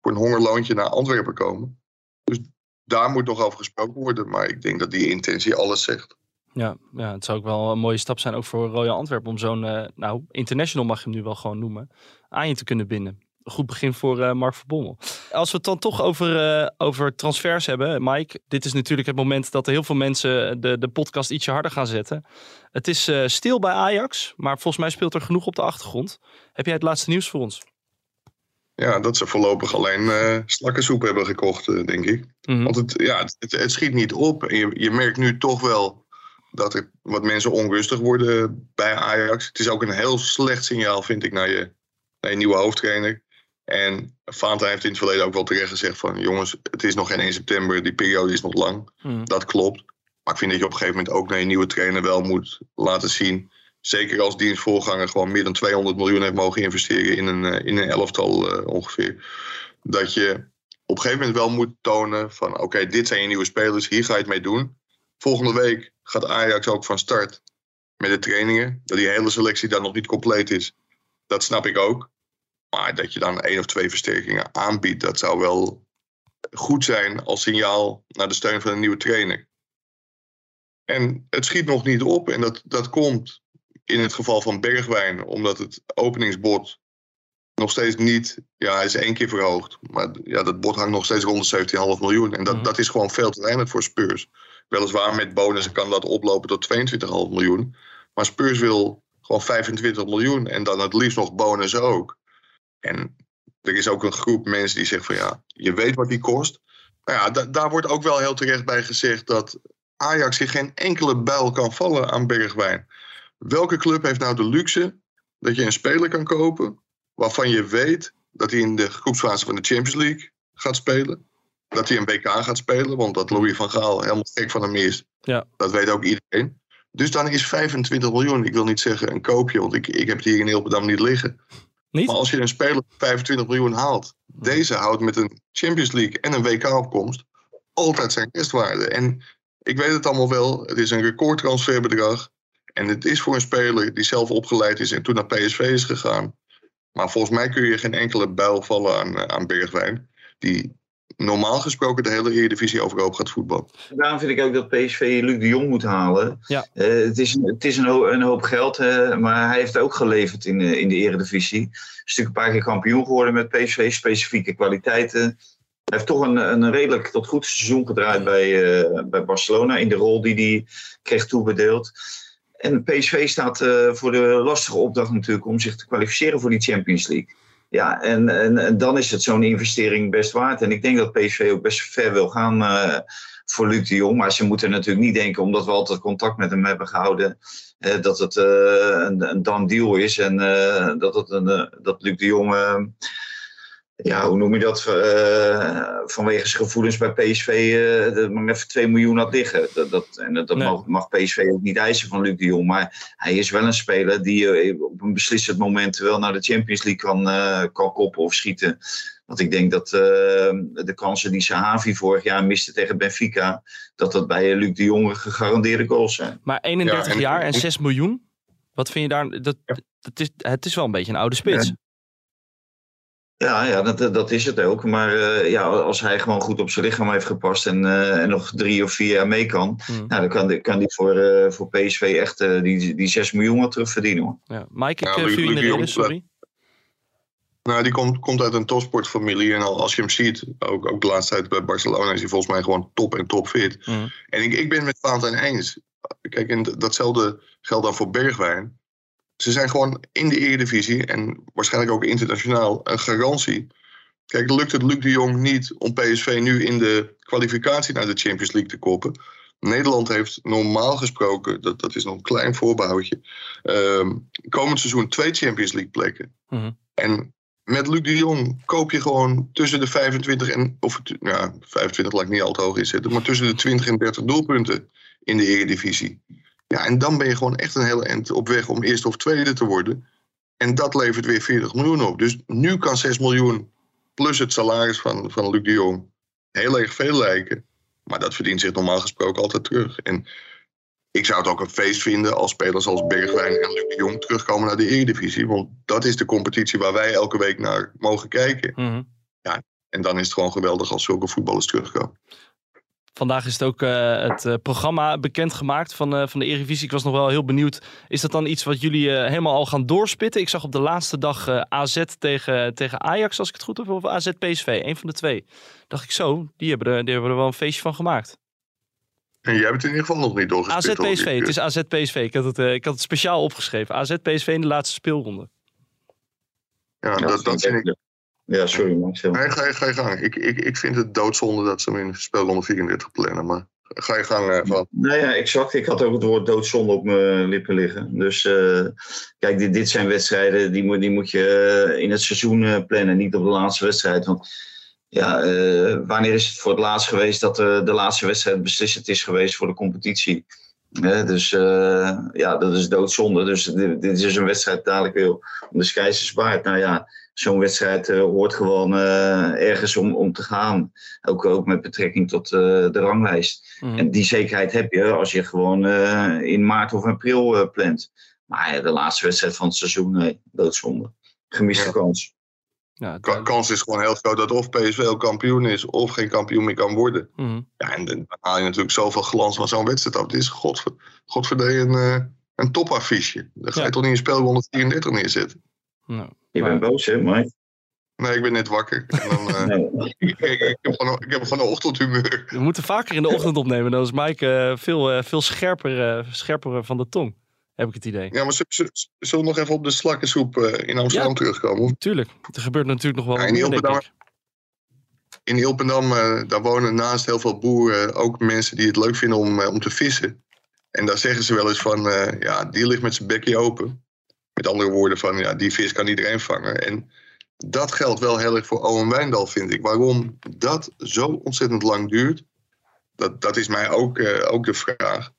voor een hongerloontje naar Antwerpen komen. Dus daar moet nog over gesproken worden. Maar ik denk dat die intentie alles zegt. Ja, ja, het zou ook wel een mooie stap zijn ook voor Royal Antwerpen om zo'n, uh, nou, international mag je hem nu wel gewoon noemen, aan je te kunnen binden. Een goed begin voor uh, Mark Verbommel. Als we het dan toch over, uh, over transfers hebben, Mike. Dit is natuurlijk het moment dat er heel veel mensen de, de podcast ietsje harder gaan zetten. Het is stil bij Ajax, maar volgens mij speelt er genoeg op de achtergrond. Heb jij het laatste nieuws voor ons? Ja, dat ze voorlopig alleen uh, slakkensoep hebben gekocht, uh, denk ik. Mm Want het, ja, het, het, schiet niet op. En je, je merkt nu toch wel dat er wat mensen onrustig worden bij Ajax. Het is ook een heel slecht signaal, vind ik, naar je, naar je nieuwe hoofdtrainer. En Fanta heeft in het verleden ook wel terecht gezegd van... jongens, het is nog geen 1 september, die periode is nog lang. Mm. Dat klopt. Maar ik vind dat je op een gegeven moment ook naar je nieuwe trainer wel moet laten zien zeker als dienstvoorganger gewoon meer dan 200 miljoen heeft mogen investeren in een, eh, in een elftal uh, ongeveer. Dat je op een gegeven moment wel moet tonen van oké, dit zijn je nieuwe spelers, hier ga je het mee doen. Volgende week gaat Ajax ook van start met de trainingen. Dat die hele selectie dan nog niet compleet is, dat snap ik ook. Maar dat je dan één of twee versterkingen aanbiedt, dat zou wel goed zijn als signaal naar de steun van een nieuwe trainer. En het schiet nog niet op en dat, dat komt in het geval van Bergwijn, omdat het openingsbod nog steeds niet, ja, hij is één keer verhoogd. Maar ja, dat bod hangt nog steeds rond de 17,5 miljoen. En dat, mhm. dat is gewoon veel te weinig voor Spurs. Weliswaar met bonussen kan dat oplopen tot 22,5 miljoen. Maar Spurs wil gewoon 25 miljoen en dan het liefst nog bonus ook. En er is ook een groep mensen die zeggen van ja, je weet wat die kost. Nou ja, daar wordt ook wel heel terecht bij gezegd dat Ajax zich geen enkele bijl kan vallen aan Bergwijn. Welke club heeft nou de luxe dat je een speler kan kopen waarvan je weet dat hij in de groepsfase van de Champions League gaat spelen? Dat hij een BK gaat spelen, want dat Louis van Gaal helemaal gek van hem is. Ja. Dat weet ook iedereen. Dus dan is 25 miljoen, ik wil niet zeggen een koopje, want ik, ik heb het hier in Hilpendam niet liggen. Niet? Maar als je een speler 25 miljoen haalt, deze houdt met een Champions League en een WK-opkomst altijd zijn restwaarde. En ik weet het allemaal wel, het is een recordtransferbedrag. En het is voor een speler die zelf opgeleid is en toen naar PSV is gegaan. Maar volgens mij kun je geen enkele buil vallen aan, eh, aan Bergwijn. Die normaal gesproken de hele Eredivisie overhoop gaat voetballen. Daarom vind ik ook dat PSV Luc de Jong moet halen. Ja. Uh, het is, het is een, hoop, een hoop geld, uh, maar hij heeft ook geleverd in, uh, in de Eredivisie. Is natuurlijk een paar keer kampioen geworden met PSV, specifieke kwaliteiten. Hij heeft toch een, een redelijk tot goed seizoen gedraaid bij, bij Barcelona in de rol die hij kreeg toebedeeld. En PSV staat uh, voor de lastige opdracht natuurlijk om zich te kwalificeren voor die Champions League. Ja, en, en, en dan is het zo'n investering best waard. En ik denk dat PSV ook best ver wil gaan uh, voor Luc de Jong. Maar ze moeten natuurlijk niet denken, omdat we altijd contact met hem hebben gehouden, uh, dat het een, een dan deal is. En dat, het een, dat Luc de Jong ja, hoe noem je dat? Uh, vanwege zijn gevoelens bij PSV uh, dat maar even 2 miljoen had liggen. Dat, dat, en dat, mag, mag, PSV ook niet eisen van Luc de Jong. Maar hij is wel een speler die uh, op een beslissend moment wel naar de Champions League kan, kan koppen of schieten. Want ik denk dat de kansen die Sahavi vorig jaar miste tegen Benfica, dat dat bij Luc de Jong gegarandeerde goals zijn. Maar 31 jaar en 6 miljoen? Wat vind je daar? Dat, dat is, het is wel een beetje een oude spits. Ja, ja dat, dat is het ook. Maar uh, ja, als hij gewoon goed op zijn lichaam heeft gepast en, uh, en nog drie of vier jaar mee kan, mm. nou, dan kan, kan die voor, uh, voor PSV echt die, die 6 miljoen wat terug verdienen. Hoor. Ja. Mike, ik ja, viel in de reden, sorry. Nou, die komt, komt uit een topsportfamilie. En als je hem ziet, ook, ook de laatste tijd bij Barcelona, is hij volgens mij gewoon top en top fit. Mm. En ik, ik ben met Valentijn eens. Kijk, en datzelfde geldt dan voor Bergwijn ze zijn gewoon in de Eredivisie en waarschijnlijk ook internationaal een garantie. Kijk, lukt het Luc de Jong niet om PSV nu in de kwalificatie naar de Champions League te koppen? Nederland heeft normaal gesproken, dat, dat is nog een klein voorbehoudje, ehm, komend seizoen twee Champions League plekken. Mhm. En met Luc de Jong koop je gewoon tussen de 25 en, of ja, 25 laat ik niet al te hoog inzetten, maar tussen de 20 en 30 doelpunten in de Eredivisie. Ja, en dan ben je gewoon echt een hele eind op weg om eerste of tweede te worden. En dat levert weer 40 miljoen op. Dus nu kan 6 miljoen plus het salaris van, van Luc de Jong heel erg veel lijken. Maar dat verdient zich normaal gesproken altijd terug. En ik zou het ook een feest vinden als spelers als Bergwijn en Luc de Jong terugkomen naar de Eredivisie. Want dat is de competitie waar wij elke week naar mogen kijken. Mhm. En dan is het gewoon geweldig als zulke voetballers terugkomen. Vandaag is het ook eh, het eh, programma bekendgemaakt van, eh, van de Eredivisie. Ik was nog wel heel benieuwd. Is dat dan iets wat jullie eh, helemaal al gaan doorspitten? Ik zag op de laatste dag eh, AZ tegen, tegen Ajax, als ik het goed heb, of AZ PSV. Een van de twee. Dacht ik zo, die hebben, er, die hebben er wel een feestje van gemaakt. En jij hebt het in ieder geval nog niet AZ doorgespit. hoor PSV, het is AZ PSV. Ik had het, eh, ik had het speciaal opgeschreven. AZ PSV in de laatste speelronde. Ja, dat, dat vind ik. Ja, sorry. Nee, ga je, ga je gang. Ik, ik, ik vind het doodzonde dat ze hem in speelronde 34 plannen. Maar ga je gang eh, van. Nou ja, exact. Ik had ook het woord doodzonde op mijn lippen liggen. Dus eh, kijk, dit, dit zijn wedstrijden die, moet- die moet je eh, in het seizoen eh, plannen, niet op de laatste wedstrijd. Want ja, eh, wanneer is het voor het laatst geweest dat eh, de laatste wedstrijd beslissend is geweest voor de competitie? Dus eh, ja, dat is doodzonde. Dus dit, dit is een wedstrijd dadelijk weer om de Keizers baard. Nou ja, zo'n wedstrijd eh, hoort gewoon eh, ergens om, om te gaan. Ook, ook met betrekking tot de ranglijst. Mhm. En die zekerheid heb je als je gewoon in maart of april plant. Maar de laatste wedstrijd van het seizoen, nee, doodzonde. Gemiste Ja. kans. Ja, het- kans is gewoon heel groot dat of PSV ook kampioen is of geen kampioen meer kan worden. mhm. Ja, en dan haal je natuurlijk zoveel glans van zo'n wedstrijd af. Het is godver, godverdee een, eh, een topaffiche. Dan ga je Ja. toch niet een spelronde 34 neerzetten. Nou, Je maar- bent boos, hè, Mike? Nee, ik ben net wakker. En dan, eh, Nee. ik, ik, ik heb gewoon, ik heb gewoon een ochtendhumeur. We moeten vaker in de ochtend opnemen. Dan is Mike eh, veel, veel scherper, eh, scherper van de tong. Heb ik het idee. Ja, maar zullen we nog even op de slakkensoep eh, in Amsterdam Ja. terugkomen? Tuurlijk. Er gebeurt natuurlijk nog wel Ja, in Ilpendam-. In Ilpendam, eh, daar wonen naast heel veel boeren ook mensen die het leuk vinden om, eh, om te vissen. En daar zeggen ze wel eens van, ja, die ligt met zijn bekje open. Met andere woorden van, ja, die vis kan iedereen vangen. En dat geldt wel heel erg voor Owen Wijndal, vind ik. Waarom dat zo ontzettend lang duurt, dat, dat is mij ook, ook de vraag.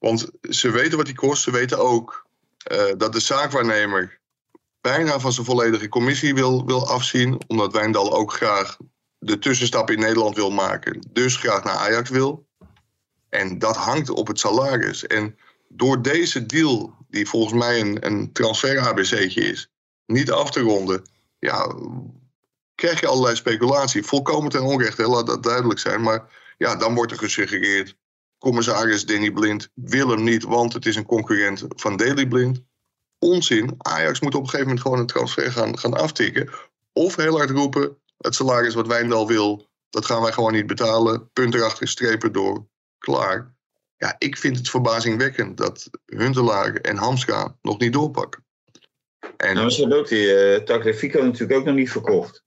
Want ze weten wat die kost. Ze weten ook eh, dat de zaakwaarnemer bijna van zijn volledige commissie wil, wil afzien. Omdat Wijndal ook graag de tussenstap in Nederland wil maken. Dus graag naar Ajax wil. En dat hangt op het salaris. En door deze deal, die volgens mij een, een transfer-ABC'tje is, niet af te ronden, ja, krijg je allerlei speculatie. Volkomen ten onrechte, laat dat duidelijk zijn. Maar ja, dan wordt er gesuggereerd, commissaris Danny Blind wil hem niet, want het is een concurrent van Daily Blind. Onzin. Ajax moet op een gegeven moment gewoon een transfer gaan, gaan aftikken. Of heel hard roepen, het salaris wat Wijndal wil, dat gaan wij gewoon niet betalen. Punt erachter, strepen door, klaar. Ja, ik vind het verbazingwekkend dat Huntelaar en Hamstra nog niet doorpakken. En Nou, ze hebben ook die uh, natuurlijk ook nog niet verkocht.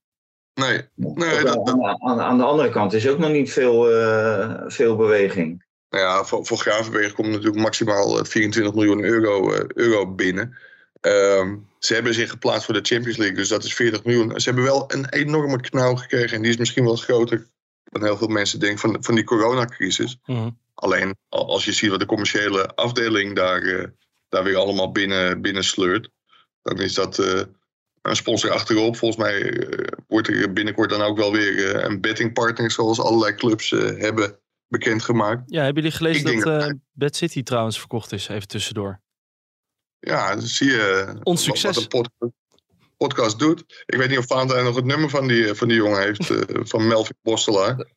nee, nee dat, dat- aan, aan, aan de andere kant is ook nog niet veel, eh, veel beweging. Nou ja, voor, voor Gravenberg komt natuurlijk maximaal eh, 24 miljoen euro, eh, euro binnen. Ehm, ze hebben zich geplaatst voor de Champions League, dus dat is 40 miljoen. Ze hebben wel een enorme knauw gekregen en die is misschien wel groter dan heel veel mensen denken van, van die coronacrisis. Mhm. Alleen al- als je ziet wat de commerciële afdeling daar, eh, daar weer allemaal binnen, binnen sleurt, dan is dat eh, een sponsor achterop. Volgens mij eh, wordt er binnenkort dan ook wel weer eh, een bettingpartner, zoals allerlei clubs eh, hebben bekendgemaakt. Ja, hebben jullie gelezen Ik dat dat- eh Bad City trouwens verkocht is? Even tussendoor. Ja, dan zie je eh, Ons wat- succes. wat een pod- podcast doet. Ik weet niet of Valentijn nog het nummer van die, eh, van die jongen heeft, eh, van Melvin Bostelaar.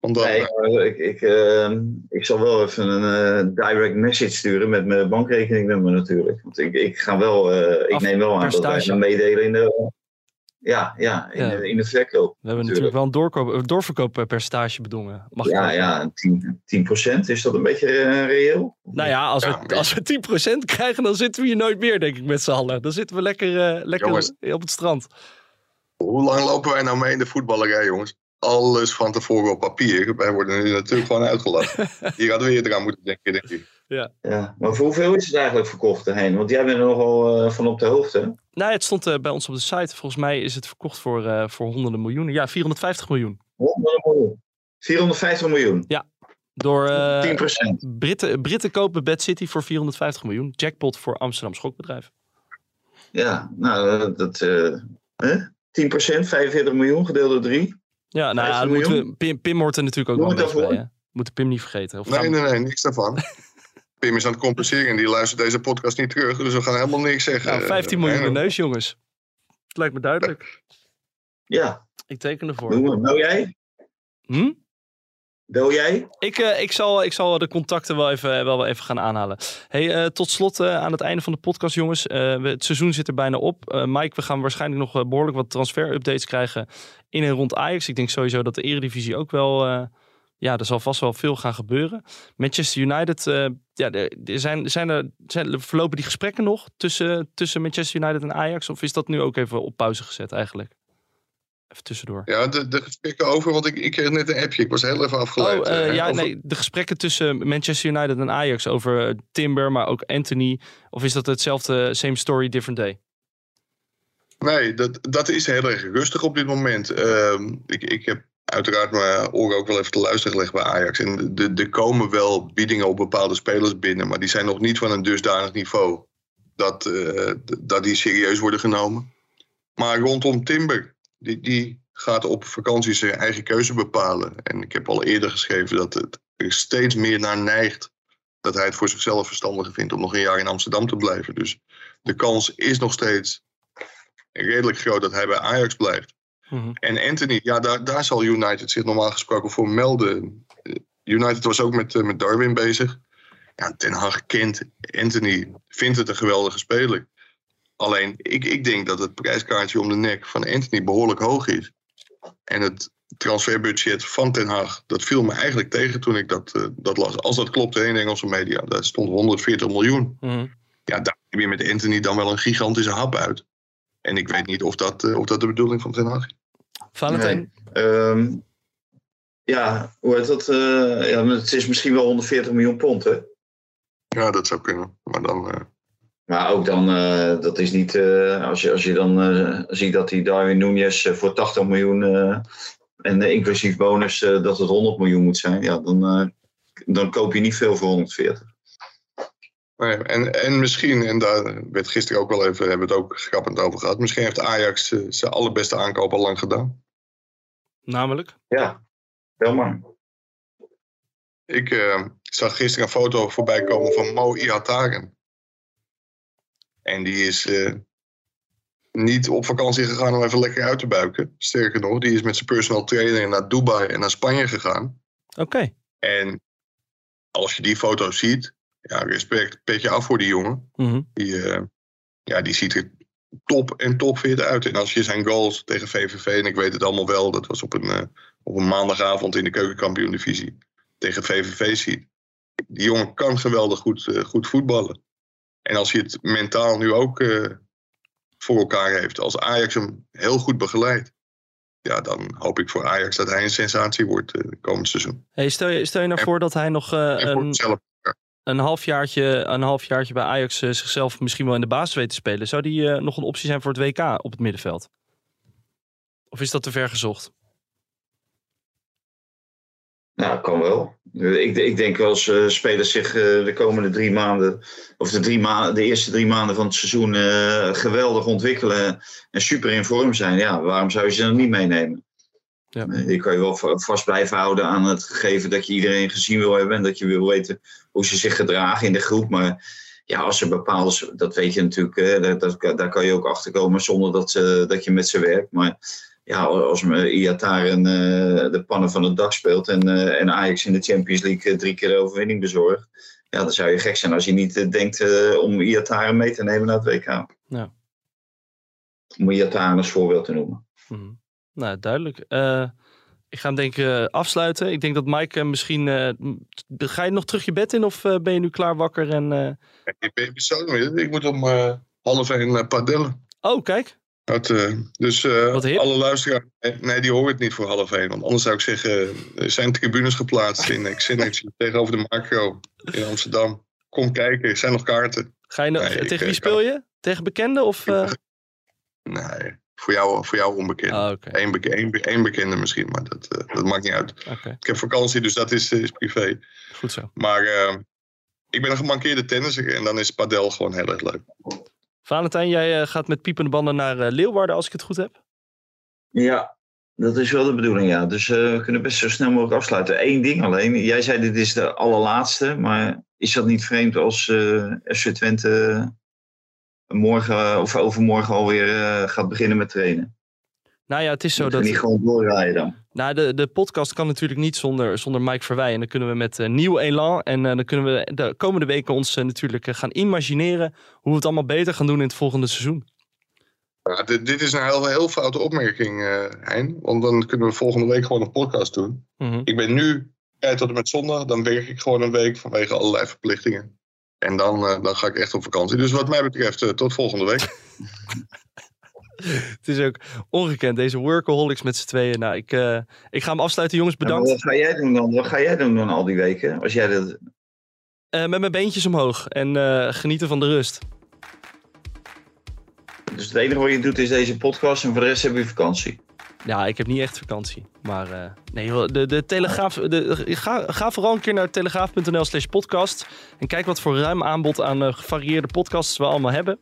Want dan, Nee, ik, ik, eh, ik zal wel even een eh, direct message sturen met mijn bankrekeningnummer natuurlijk. Want ik, ik ga wel, eh, ik Af- neem wel aan dat wij meedelen in de. Ja, ja, in, Ja. De, in de verkoop. We hebben Natuurlijk. natuurlijk wel een doorkoop, een doorverkooppercentage bedongen. Mag ik Ja, ja, een 10, 10%. Is dat een beetje eh, reëel? Nou ja, als Ja, we, als we 10% krijgen, dan zitten we hier nooit meer, denk ik, met z'n allen. Dan zitten we lekker, eh, lekker Jongens. op het strand. Hoe lang lopen wij nou mee in de voetballerij, jongens? Alles van tevoren op papier. Wij worden nu natuurlijk gewoon uitgelachen. Hier hadden we eerder aan moeten denken, denk ik. Ja, maar voor hoeveel is het eigenlijk verkocht erheen? Want jij bent er nogal eh, van op de hoogte. Nou, het stond eh, bij ons op de site. Volgens mij is het verkocht voor, eh, voor honderden miljoenen. Ja, 450 miljoen. 100 miljoen. 450 miljoen. Door eh, 10%. Britten, Britten kopen Bad City voor 450 miljoen. Jackpot voor Amsterdam Schokbedrijf. Ja, nou, dat... eh hè? 10%, 45 miljoen gedeeld door 3. Ja, nou ja, 15 dan moeten miljoen? we, Pim, Pim hoort er natuurlijk ook Doen wel bij. Hè? Moeten Pim niet vergeten. Of Nee, gaan- nee, nee, niks daarvan. Pim is aan het compenseren en die luistert deze podcast niet terug. Dus we gaan helemaal niks zeggen. Nou, 15 miljoen de neus, jongens. Het lijkt me duidelijk. Ja, Ik teken ervoor. Bel jij? Hm? Bel jij? Ik, eh, ik, zal, ik zal de contacten wel even, wel even gaan aanhalen. Hey, eh, tot slot eh, aan het einde van de podcast, jongens. Eh, het seizoen zit er bijna op. Eh, Mike, we gaan waarschijnlijk nog eh, behoorlijk wat transfer-updates krijgen in en rond Ajax. Ik denk sowieso dat de Eredivisie ook wel... ja, er zal vast wel veel gaan gebeuren. Manchester United, eh, ja, er zijn, zijn er, zijn, verlopen die gesprekken nog tussen, tussen Manchester United en Ajax? Of is dat nu ook even op pauze gezet eigenlijk? Even tussendoor. Ja, de, de gesprekken over, want ik, ik kreeg net een appje. Ik was heel even afgeleid. Oh, eh, eh, ja, over- nee, de gesprekken tussen Manchester United en Ajax over Timber, maar ook Anthony. Of is dat hetzelfde, same story, different day? Nee, dat, dat is heel erg rustig op dit moment. Ehm, ik, ik heb uiteraard mijn oren ook wel even te luisteren gelegd bij Ajax. En er komen wel biedingen op bepaalde spelers binnen, maar die zijn nog niet van een dusdanig niveau dat, eh, dat die serieus worden genomen. Maar rondom Timber, die, die gaat op vakantie zijn eigen keuze bepalen. En ik heb al eerder geschreven dat het er steeds meer naar neigt dat hij het voor zichzelf verstandiger vindt om nog een jaar in Amsterdam te blijven. Dus de kans is nog steeds redelijk groot dat hij bij Ajax blijft. Mhm. En Anthony, ja, daar, daar zal United zich normaal gesproken voor melden. Eh, United was ook met, eh, met Darwin bezig. Ja, Ten Hag kent Anthony, vindt het een geweldige speler. Alleen, ik, ik denk dat het prijskaartje om de nek van Anthony behoorlijk hoog is. En het transferbudget van Ten Hag, dat viel me eigenlijk tegen toen ik dat, eh, dat las. Als dat klopte in de Engelse media, daar stond 140 miljoen. Mhm. Ja, daar heb je met Anthony dan wel een gigantische hap uit. En ik weet niet of dat, of dat de bedoeling van Ten Hag is. Valentijn? Ehm, ja, hoe heet dat? eh, ja, het is misschien wel 140 miljoen pond, hè? Ja, dat zou kunnen. Maar dan, eh, Maar ook dan, eh, dat is niet, eh, als, je, als je dan eh, ziet dat die Darwin eh, voor 80 miljoen en inclusief bonus dat het 100 miljoen moet zijn, ja, dan, eh, dan koop je niet veel voor 140. Nee, en, en misschien, en daar werd gisteren ook wel even, hebben we het ook grappend over gehad. Misschien heeft Ajax eh, zijn allerbeste aankoop al lang gedaan. Namelijk? Ja, wel maar. Ik eh, zag gisteren een foto voorbij komen van Mo Ihataren. En die is eh, niet op vakantie gegaan om even lekker uit te buiken. Sterker nog, die is met zijn personal trainer naar Dubai en naar Spanje gegaan. Oké. En als je die foto ziet, ja, respect, petje af voor die jongen. Mhm. Die, eh, ja, die ziet er top en topfit uit. En als je zijn goals tegen VVV, en ik weet het allemaal wel, dat was op een, eh, op een maandagavond in de keukenkampioen-divisie, tegen VVV ziet. Die jongen kan geweldig goed, eh, goed voetballen. En als hij het mentaal nu ook voor elkaar heeft, als Ajax hem heel goed begeleidt, ja, dan hoop ik voor Ajax dat hij een sensatie wordt komend seizoen. Hey, stel, je, stel je nou En- voor dat hij nog een. Een, halfjaartje, een halfjaartje bij Ajax eh, zichzelf misschien wel in de basis weet te spelen. Zou die eh, nog een optie zijn voor het WK op het middenveld? Of is dat te ver gezocht? Nou, kan wel. Ik, ik denk als eh, spelers zich de komende drie maanden, of de, drie maanden, de eerste drie maanden van het seizoen geweldig ontwikkelen en super in vorm zijn, ja, waarom zou je ze dan niet meenemen? Ja. Je kan je wel va- vast blijven houden aan het gegeven dat je iedereen gezien wil hebben en dat je wil weten hoe ze zich gedragen in de groep. Maar ja, als er bepaalde, dat weet je natuurlijk, hè, dat, dat- daar kan je ook achter komen zonder dat, ze, dat je met ze werkt. Maar ja, als Iataren eh de pannen van het dak speelt en, eh, en Ajax in de Champions League eh, drie keer de overwinning bezorgt, ja, dan zou je gek zijn als je niet denkt om Iataren mee te nemen naar het WK. Om Iataren als voorbeeld te noemen. Mhm. Nou, duidelijk. Uh, ik ga hem denk ik uh, afsluiten. Ik denk dat Mike uh, misschien... ga je nog terug je bed in of ben je nu klaar wakker? En, Ik ben zo Ik moet om half één padellen. Oh, kijk. Dat, uh, dus uh, alle luisteraars, nee, die horen het niet voor half één. Want anders zou ik zeggen, er zijn tribunes geplaatst in Xenix tegenover de macro in Amsterdam. Kom kijken, er zijn nog kaarten. Ga je nee, tegen wie speel je? Tegen bekenden? Of, uh... Nee, voor jou, voor jou onbekend. Okay. Eén beke bekende misschien, maar dat, dat maakt niet uit. Okay. Ik heb vakantie, dus dat is, is privé. Goed zo. Maar ik ben een gemankeerde tennisser en dan is padel gewoon heel erg leuk. Valentijn, jij gaat met piepende banden naar Leeuwarden, als ik het goed heb? Ja, dat is wel de bedoeling, ja. Dus uh, we kunnen best zo snel mogelijk afsluiten. Eén ding alleen. Jij zei dit is de allerlaatste, maar is dat niet vreemd als uh, FC Twente morgen of overmorgen alweer uh, gaat beginnen met trainen? Nou ja, het is zo Moet dat... niet gewoon doorrijden dan? Nou, de, de podcast kan natuurlijk niet zonder, zonder Mike Verwij. En dan kunnen we met uh, nieuw elan. En uh, dan kunnen we de komende weken ons uh, natuurlijk gaan imagineren hoe we het allemaal beter gaan doen in het volgende seizoen. Ja, dit, dit, is een heel, heel foute opmerking, Hein. Want dan kunnen we volgende week gewoon een podcast doen. Mm -hmm. Ik ben nu tijd tot en met zondag. Dan werk ik gewoon een week vanwege allerlei verplichtingen. En dan, dan ga ik echt op vakantie. Dus wat mij betreft, tot volgende week. het is ook ongekend, deze workaholics met z'n tweeën. Nou, ik, uh, ik ga hem afsluiten, jongens. Bedankt. Ja, wat ga jij doen dan? Wat ga jij doen dan al die weken? Als jij dat... Uh, met mijn beentjes omhoog en uh, genieten van de rust. Dus het enige wat je doet is deze podcast en voor de rest heb je vakantie. Ja, ik heb niet echt vakantie. Maar nee, de, de Telegraaf. De, ga, ga vooral een keer naar telegraaf.nl slash podcast. En kijk wat voor ruim aanbod aan gevarieerde podcasts we allemaal hebben.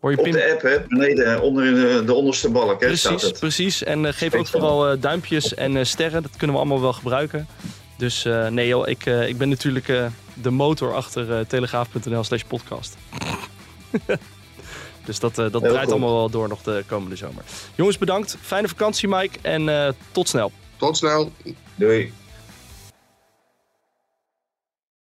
Hoor je Op de app, hè? Beneden, onder de, de onderste balk, hè? Precies, precies. En uh, geef ook vooral duimpjes en sterren. Dat kunnen we allemaal wel gebruiken. Dus nee joh, ik, ik ben natuurlijk de motor achter telegraaf.nl slash podcast. dus dat, dat draait goed. allemaal wel door nog de komende zomer. Jongens, bedankt. Fijne vakantie, Mike. En tot snel. Tot snel. Doei.